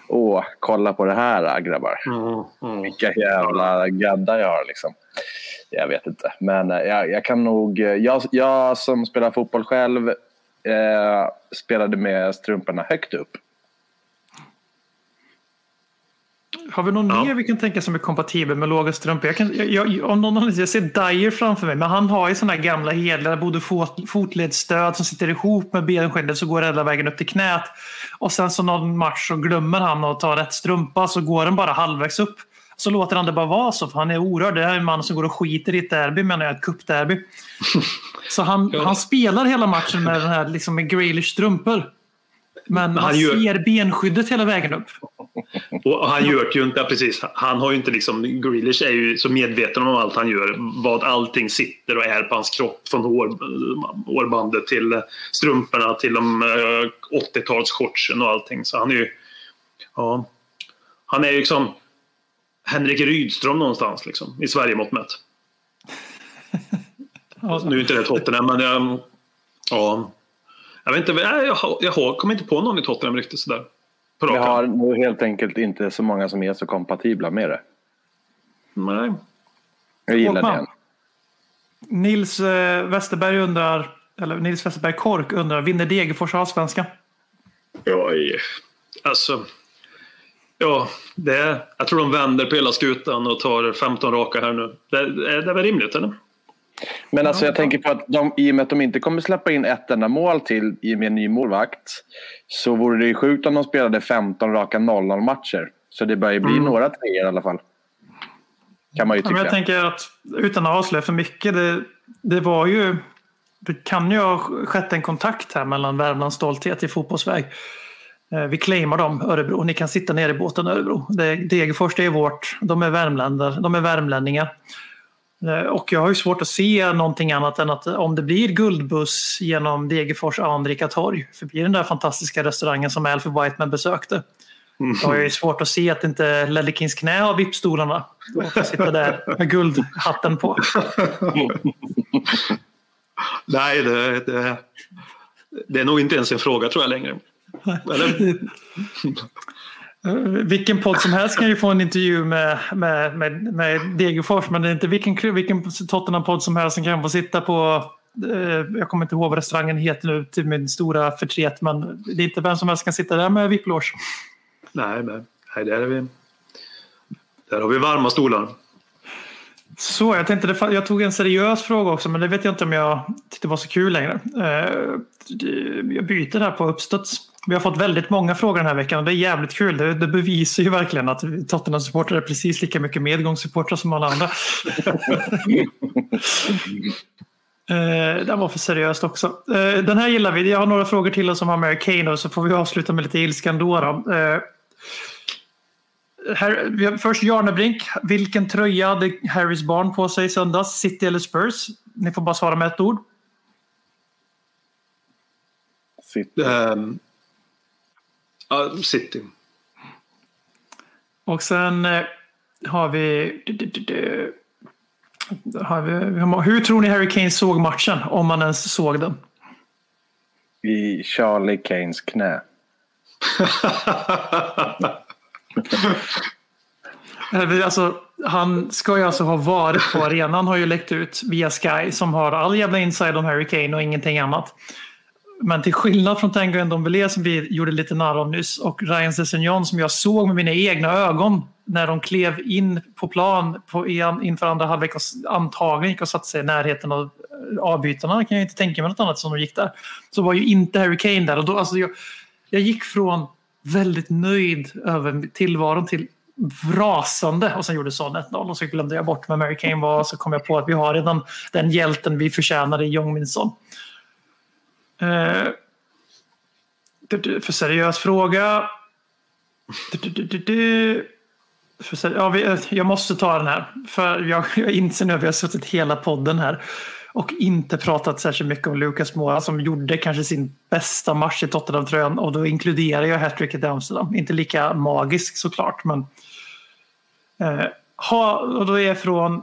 åh, kolla på det här grabbar. Mm, mm. Vilka jävla gaddar jag har liksom. Jag vet inte, men eh, jag, jag kan nog, jag, jag som spelar fotboll själv eh, spelade med strumporna högt upp. Har vi någon Ja. mer vi kan tänka som är kompatibel med låga strumpor? Jag, kan, jag, jag, om någon jag ser Dyer framför mig, men han har ju sådana gamla hederliga både fot, fotledsstöd som sitter ihop med benskinnet så går hela vägen upp till knät. Och sen så någon match så glömmer han att ta rätt strumpa så går den bara halvvägs upp. Så låter han det bara vara så, för han är orörd. Det här är en man som går och skiter i ett derby, menar jag, ett cupderby. Så han, Ja. han spelar hela matchen med den här liksom med Grealish strumpor. Men Men man han gör- ser benskyddet hela vägen upp. Och han gör ju inte, ja, precis. Han har ju inte liksom, Grealish är ju så medveten om allt han gör. Vad allting sitter och är på hans kropp. Från hår, hårbandet till eh, strumporna till de eh, 80-talsshortsen och allting. Så han är ju, ja. Han är ju liksom Henrik Rydström någonstans liksom, i Sverige mått mätt. Nu är inte det Tottenham, men jag, ja. Jag vet inte, jag, jag, jag kommer inte på någon i Tottenham riktigt sådär. Vi har nog helt enkelt inte så många som är så kompatibla med det. Nej. Jag gillar Håkman. det. Nils eh, Westerberg undrar, eller Nils Westerberg Kork undrar, vinner Degerfors allsvenskan? Oj. Alltså. Ja, det är, jag tror de vänder på hela skutan och tar 15 raka här nu. Det, är det väl rimligt eller? Men alltså jag tänker på att de, i och med att de inte kommer släppa in ett enda mål till i och med en ny målvakt så vore det ju sjukt om de spelade 15 raka 0-0 matcher. Så det börjar ju bli några treor i alla fall. Kan man ju Ja, men tycka. jag tänker att utan att avslöja för mycket, det, det var ju det kan ju ha skett en kontakt här mellan Värmlands stolthet i fotbollsväg. Eh, Vi claimar dem, Örebro. Ni kan sitta nere i båten, Örebro. Det- Degerfors, det är vårt. De är, värmländare, de är värmlänningar. Eh, Och jag har ju svårt att se någonting annat än att om det blir guldbuss genom Degerfors anrika torg förbi den där fantastiska restaurangen som Alfie Whiteman besökte. Då har jag ju svårt att se att inte Lellekins knä har vippstolarna. Då får sitta där med guldhatten på. Nej, det, det, det är nog inte ens en fråga tror jag längre. Eller? Vilken podd som helst kan ju få en intervju med, med, med, med Degerfors men det är inte vilken, vilken Tottenham-podd som helst som kan få sitta på eh, jag kommer inte ihåg vad restaurangen heter nu till min stora förtret men det är inte vem som helst kan sitta där med vipplås. Nej, nej, nej där, är vi, där har vi varma stolar. Så, jag tänkte, jag tog en seriös fråga också, men det vet jag inte om jag tyckte var så kul längre. Eh, jag byter här på uppstuds. Vi har fått väldigt många frågor den här veckan och det är jävligt kul. Det, det bevisar ju verkligen att Tottenham-supportrar är precis lika mycket medgångssupportrar som alla andra. Eh, det var för seriöst också. Eh, den här gillar vi. Jag har några frågor till oss som har med Kane och så får vi avsluta med lite ilskan då. då. Eh, här, vi har, först Jarnebrink. Vilken tröja hade Harrys barn på sig i söndags? City eller Spurs? Ni får bara svara med ett ord. Sitt. Ehm, ja, City. Och sen eh, har vi... Har vi hur tror ni Harry Kane såg matchen? Om man ens såg den. I Charlie Kanes knä. Eh, Alltså, han ska ju alltså ha varit på arenan, har ju läckt ut via Sky som har all jävla inside om Harry Kane och ingenting annat. Men till skillnad från Tango Ndombele som vi gjorde lite narr av nyss och Ryan Sessegnon som jag såg med mina egna ögon när de klev in på plan på, inför andra halvlek och antagligen gick och satte sig i närheten av eh, avbytarna. kan jag inte tänka mig något annat som de gick där. Så var ju inte Harry Kane där. Och då, alltså, jag, jag gick från väldigt nöjd över tillvaron till rasande och sen gjorde Son 1-0 och så glömde jag bort vem Harry Kane var och så kom jag på att vi har redan den hjälten vi förtjänade i Jong Min Son. Eh, för seriös fråga. För seri- ja, vi, eh, jag måste ta den här. För jag, jag inser nu att vi har suttit hela podden här och inte pratat särskilt mycket om Lucas Moura som gjorde kanske sin bästa match i Tottenham-tröjan och då inkluderar jag hattricket i Amsterdam. Inte lika magisk såklart men eh, ha, och då är jag från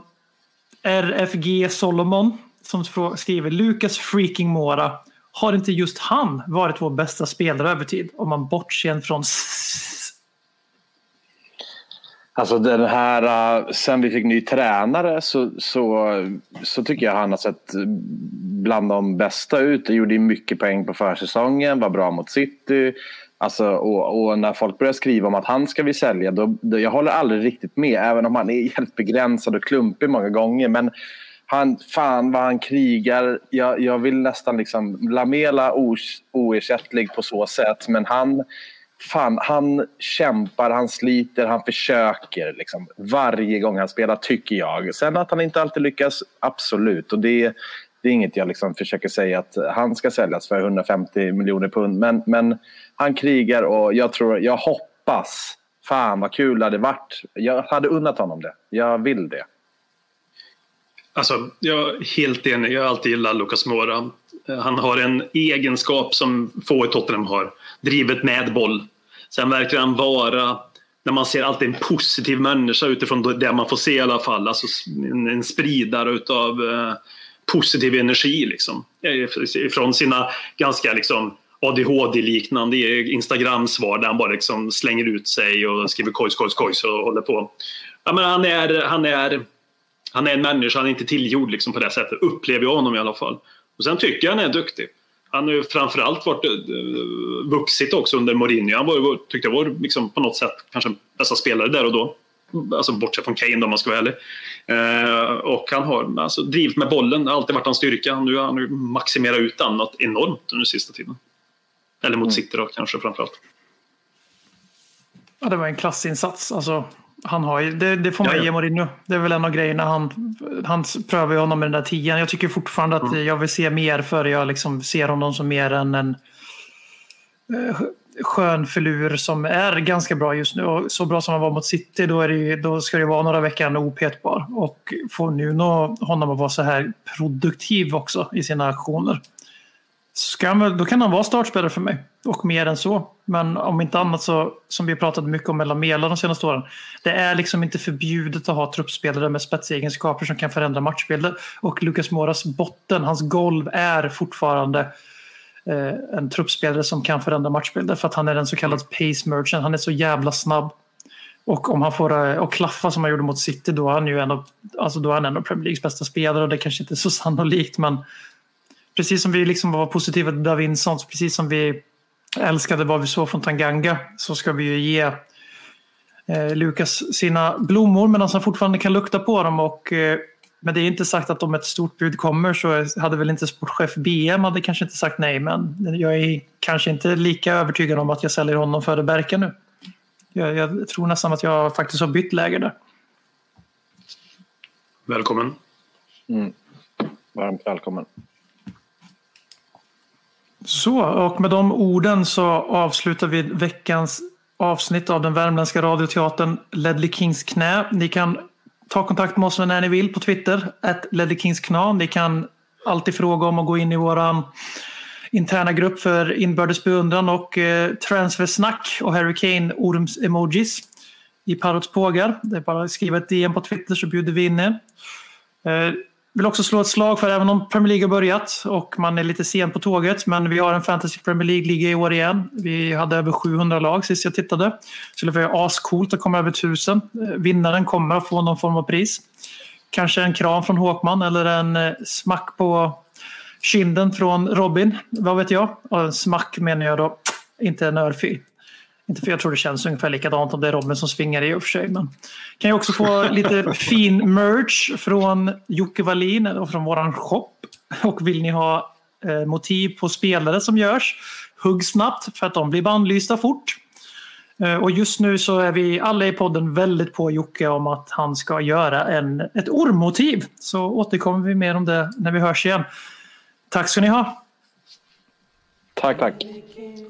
RFG Solomon som skriver Lukas freaking Mora. Har inte just han varit vår bästa spelare över tid? Om man bortser från Alltså den här, äh, sen vi fick ny tränare så, så, så tycker jag han har sett bland de bästa ut. Han gjorde mycket poäng på försäsongen, var bra mot City. Alltså, och, och när folk börjar skriva om att han ska vi sälja, då, då, jag håller aldrig riktigt med. Även om han är helt begränsad och klumpig många gånger. Men han, fan vad han krigar. Jag, jag vill nästan liksom, Lamela oersättlig på så sätt. Men han, fan, han kämpar, han sliter, han försöker liksom, varje gång han spelar tycker jag. Sen att han inte alltid lyckas, absolut. Och det, det är inget jag liksom försöker säga att han ska säljas för 150 miljoner pund. Men, men han krigar och jag tror, jag hoppas, fan vad kul det hade varit. Jag hade unnat honom det. Jag vill det. Alltså, jag är helt enig. Jag har alltid gillat Lucas Moura. Eh, han har en egenskap som få i Tottenham har. Drivet med boll. Sen verkar han vara, när man ser alltid en positiv människa utifrån det man får se i alla fall. Alltså en, en spridare utav eh, positiv energi liksom. Eh, Från sina ganska liksom ADHD-liknande e- Instagram-svar där han bara liksom slänger ut sig och skriver kojs, kojs, kojs och håller på. Ja, men han, är, han, är, han är en människa, han är inte tillgjord liksom på det sättet, upplever jag honom i alla fall. Och sen tycker jag han är duktig. Han har ju framförallt varit uh, vuxit också under Mourinho. Han var, tyckte jag var liksom på något sätt kanske bästa spelare där och då. Alltså bortsett från Kane om man ska vara ärlig. Uh, och han har alltså, drivit med bollen, det har alltid varit hans styrka. Nu har han maximerat ut något enormt under sista tiden. Eller mot City då kanske framförallt. Ja, det var en klassinsats. Alltså, han har ju, det, det får man Ja, ja. ge Mourinho. Det är väl en av grejerna. Han, han prövar ju honom med den där tian. Jag tycker fortfarande att jag vill se mer för jag liksom ser honom som mer än en eh, skön filur som är ganska bra just nu. Och så bra som han var mot City, då, är det då ska det vara några veckor opetbar. Och få nu nå honom att vara så här produktiv också i sina aktioner. Ska han, då kan han vara startspelare för mig. Och mer än så. Men om inte annat så, som vi har pratat mycket om mellan Mela de senaste åren. Det är liksom inte förbjudet att ha truppspelare med spetsegenskaper som kan förändra matchbilder. Och Lucas Moras botten, hans golv är fortfarande eh, en truppspelare som kan förändra matchbilder. För att han är en så kallad pace merchant. Han är så jävla snabb. Och om han får eh, och klaffa som han gjorde mot City då är han ju en av, alltså då är han en av Premier Leagues bästa spelare. Och det kanske inte är så sannolikt men precis som vi liksom var positiva till Davinson, precis som vi älskade vad vi såg från Tanganga så ska vi ju ge eh, Lukas sina blommor medan han fortfarande kan lukta på dem. Och, eh, men det är inte sagt att om ett stort bud kommer så hade väl inte sportchef BM hade kanske inte sagt nej. Men jag är kanske inte lika övertygad om att jag säljer honom före Berka nu. Jag, jag tror nästan att jag faktiskt har bytt läger där. Välkommen. Varmt välkommen. Så, och med de orden så avslutar vi veckans avsnitt av den värmländska radioteatern Ledley Kings knä. Ni kan ta kontakt med oss när ni vill på Twitter, att Ledley Kings knä. Ni kan alltid fråga om att gå in i våran interna grupp för inbördes beundran och eh, transfersnack och Harry Kane orms-emojis i Parrots pågar. Det är bara att skriva ett DM på Twitter så bjuder vi in er. Eh, vill också slå ett slag för även om Premier League har börjat och man är lite sen på tåget men vi har en Fantasy Premier League-liga i år igen. Vi hade över 700 lag sist jag tittade. Så det var ascoolt att komma över 1000. Eh, vinnaren kommer att få någon form av pris. Kanske en kram från Håkman eller en eh, smack på kinden från Robin. Vad vet jag? Och en smack menar jag då, inte en örfil. Inte för jag tror det känns ungefär likadant om det är Robin som svingar i och för sig. Men kan ju också få lite fin merch från Jocke Wallin och från våran shop. Och vill ni ha eh, motiv på spelare som görs, hugg snabbt för att de blir bannlysta fort. Eh, och just nu så är vi alla i podden väldigt på Jocke om att han ska göra en, ett ormmotiv. Så återkommer vi mer om det när vi hörs igen. Tack ska ni ha! Tack, tack.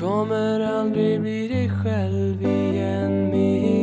kommer aldrig bli dig själv igen. Med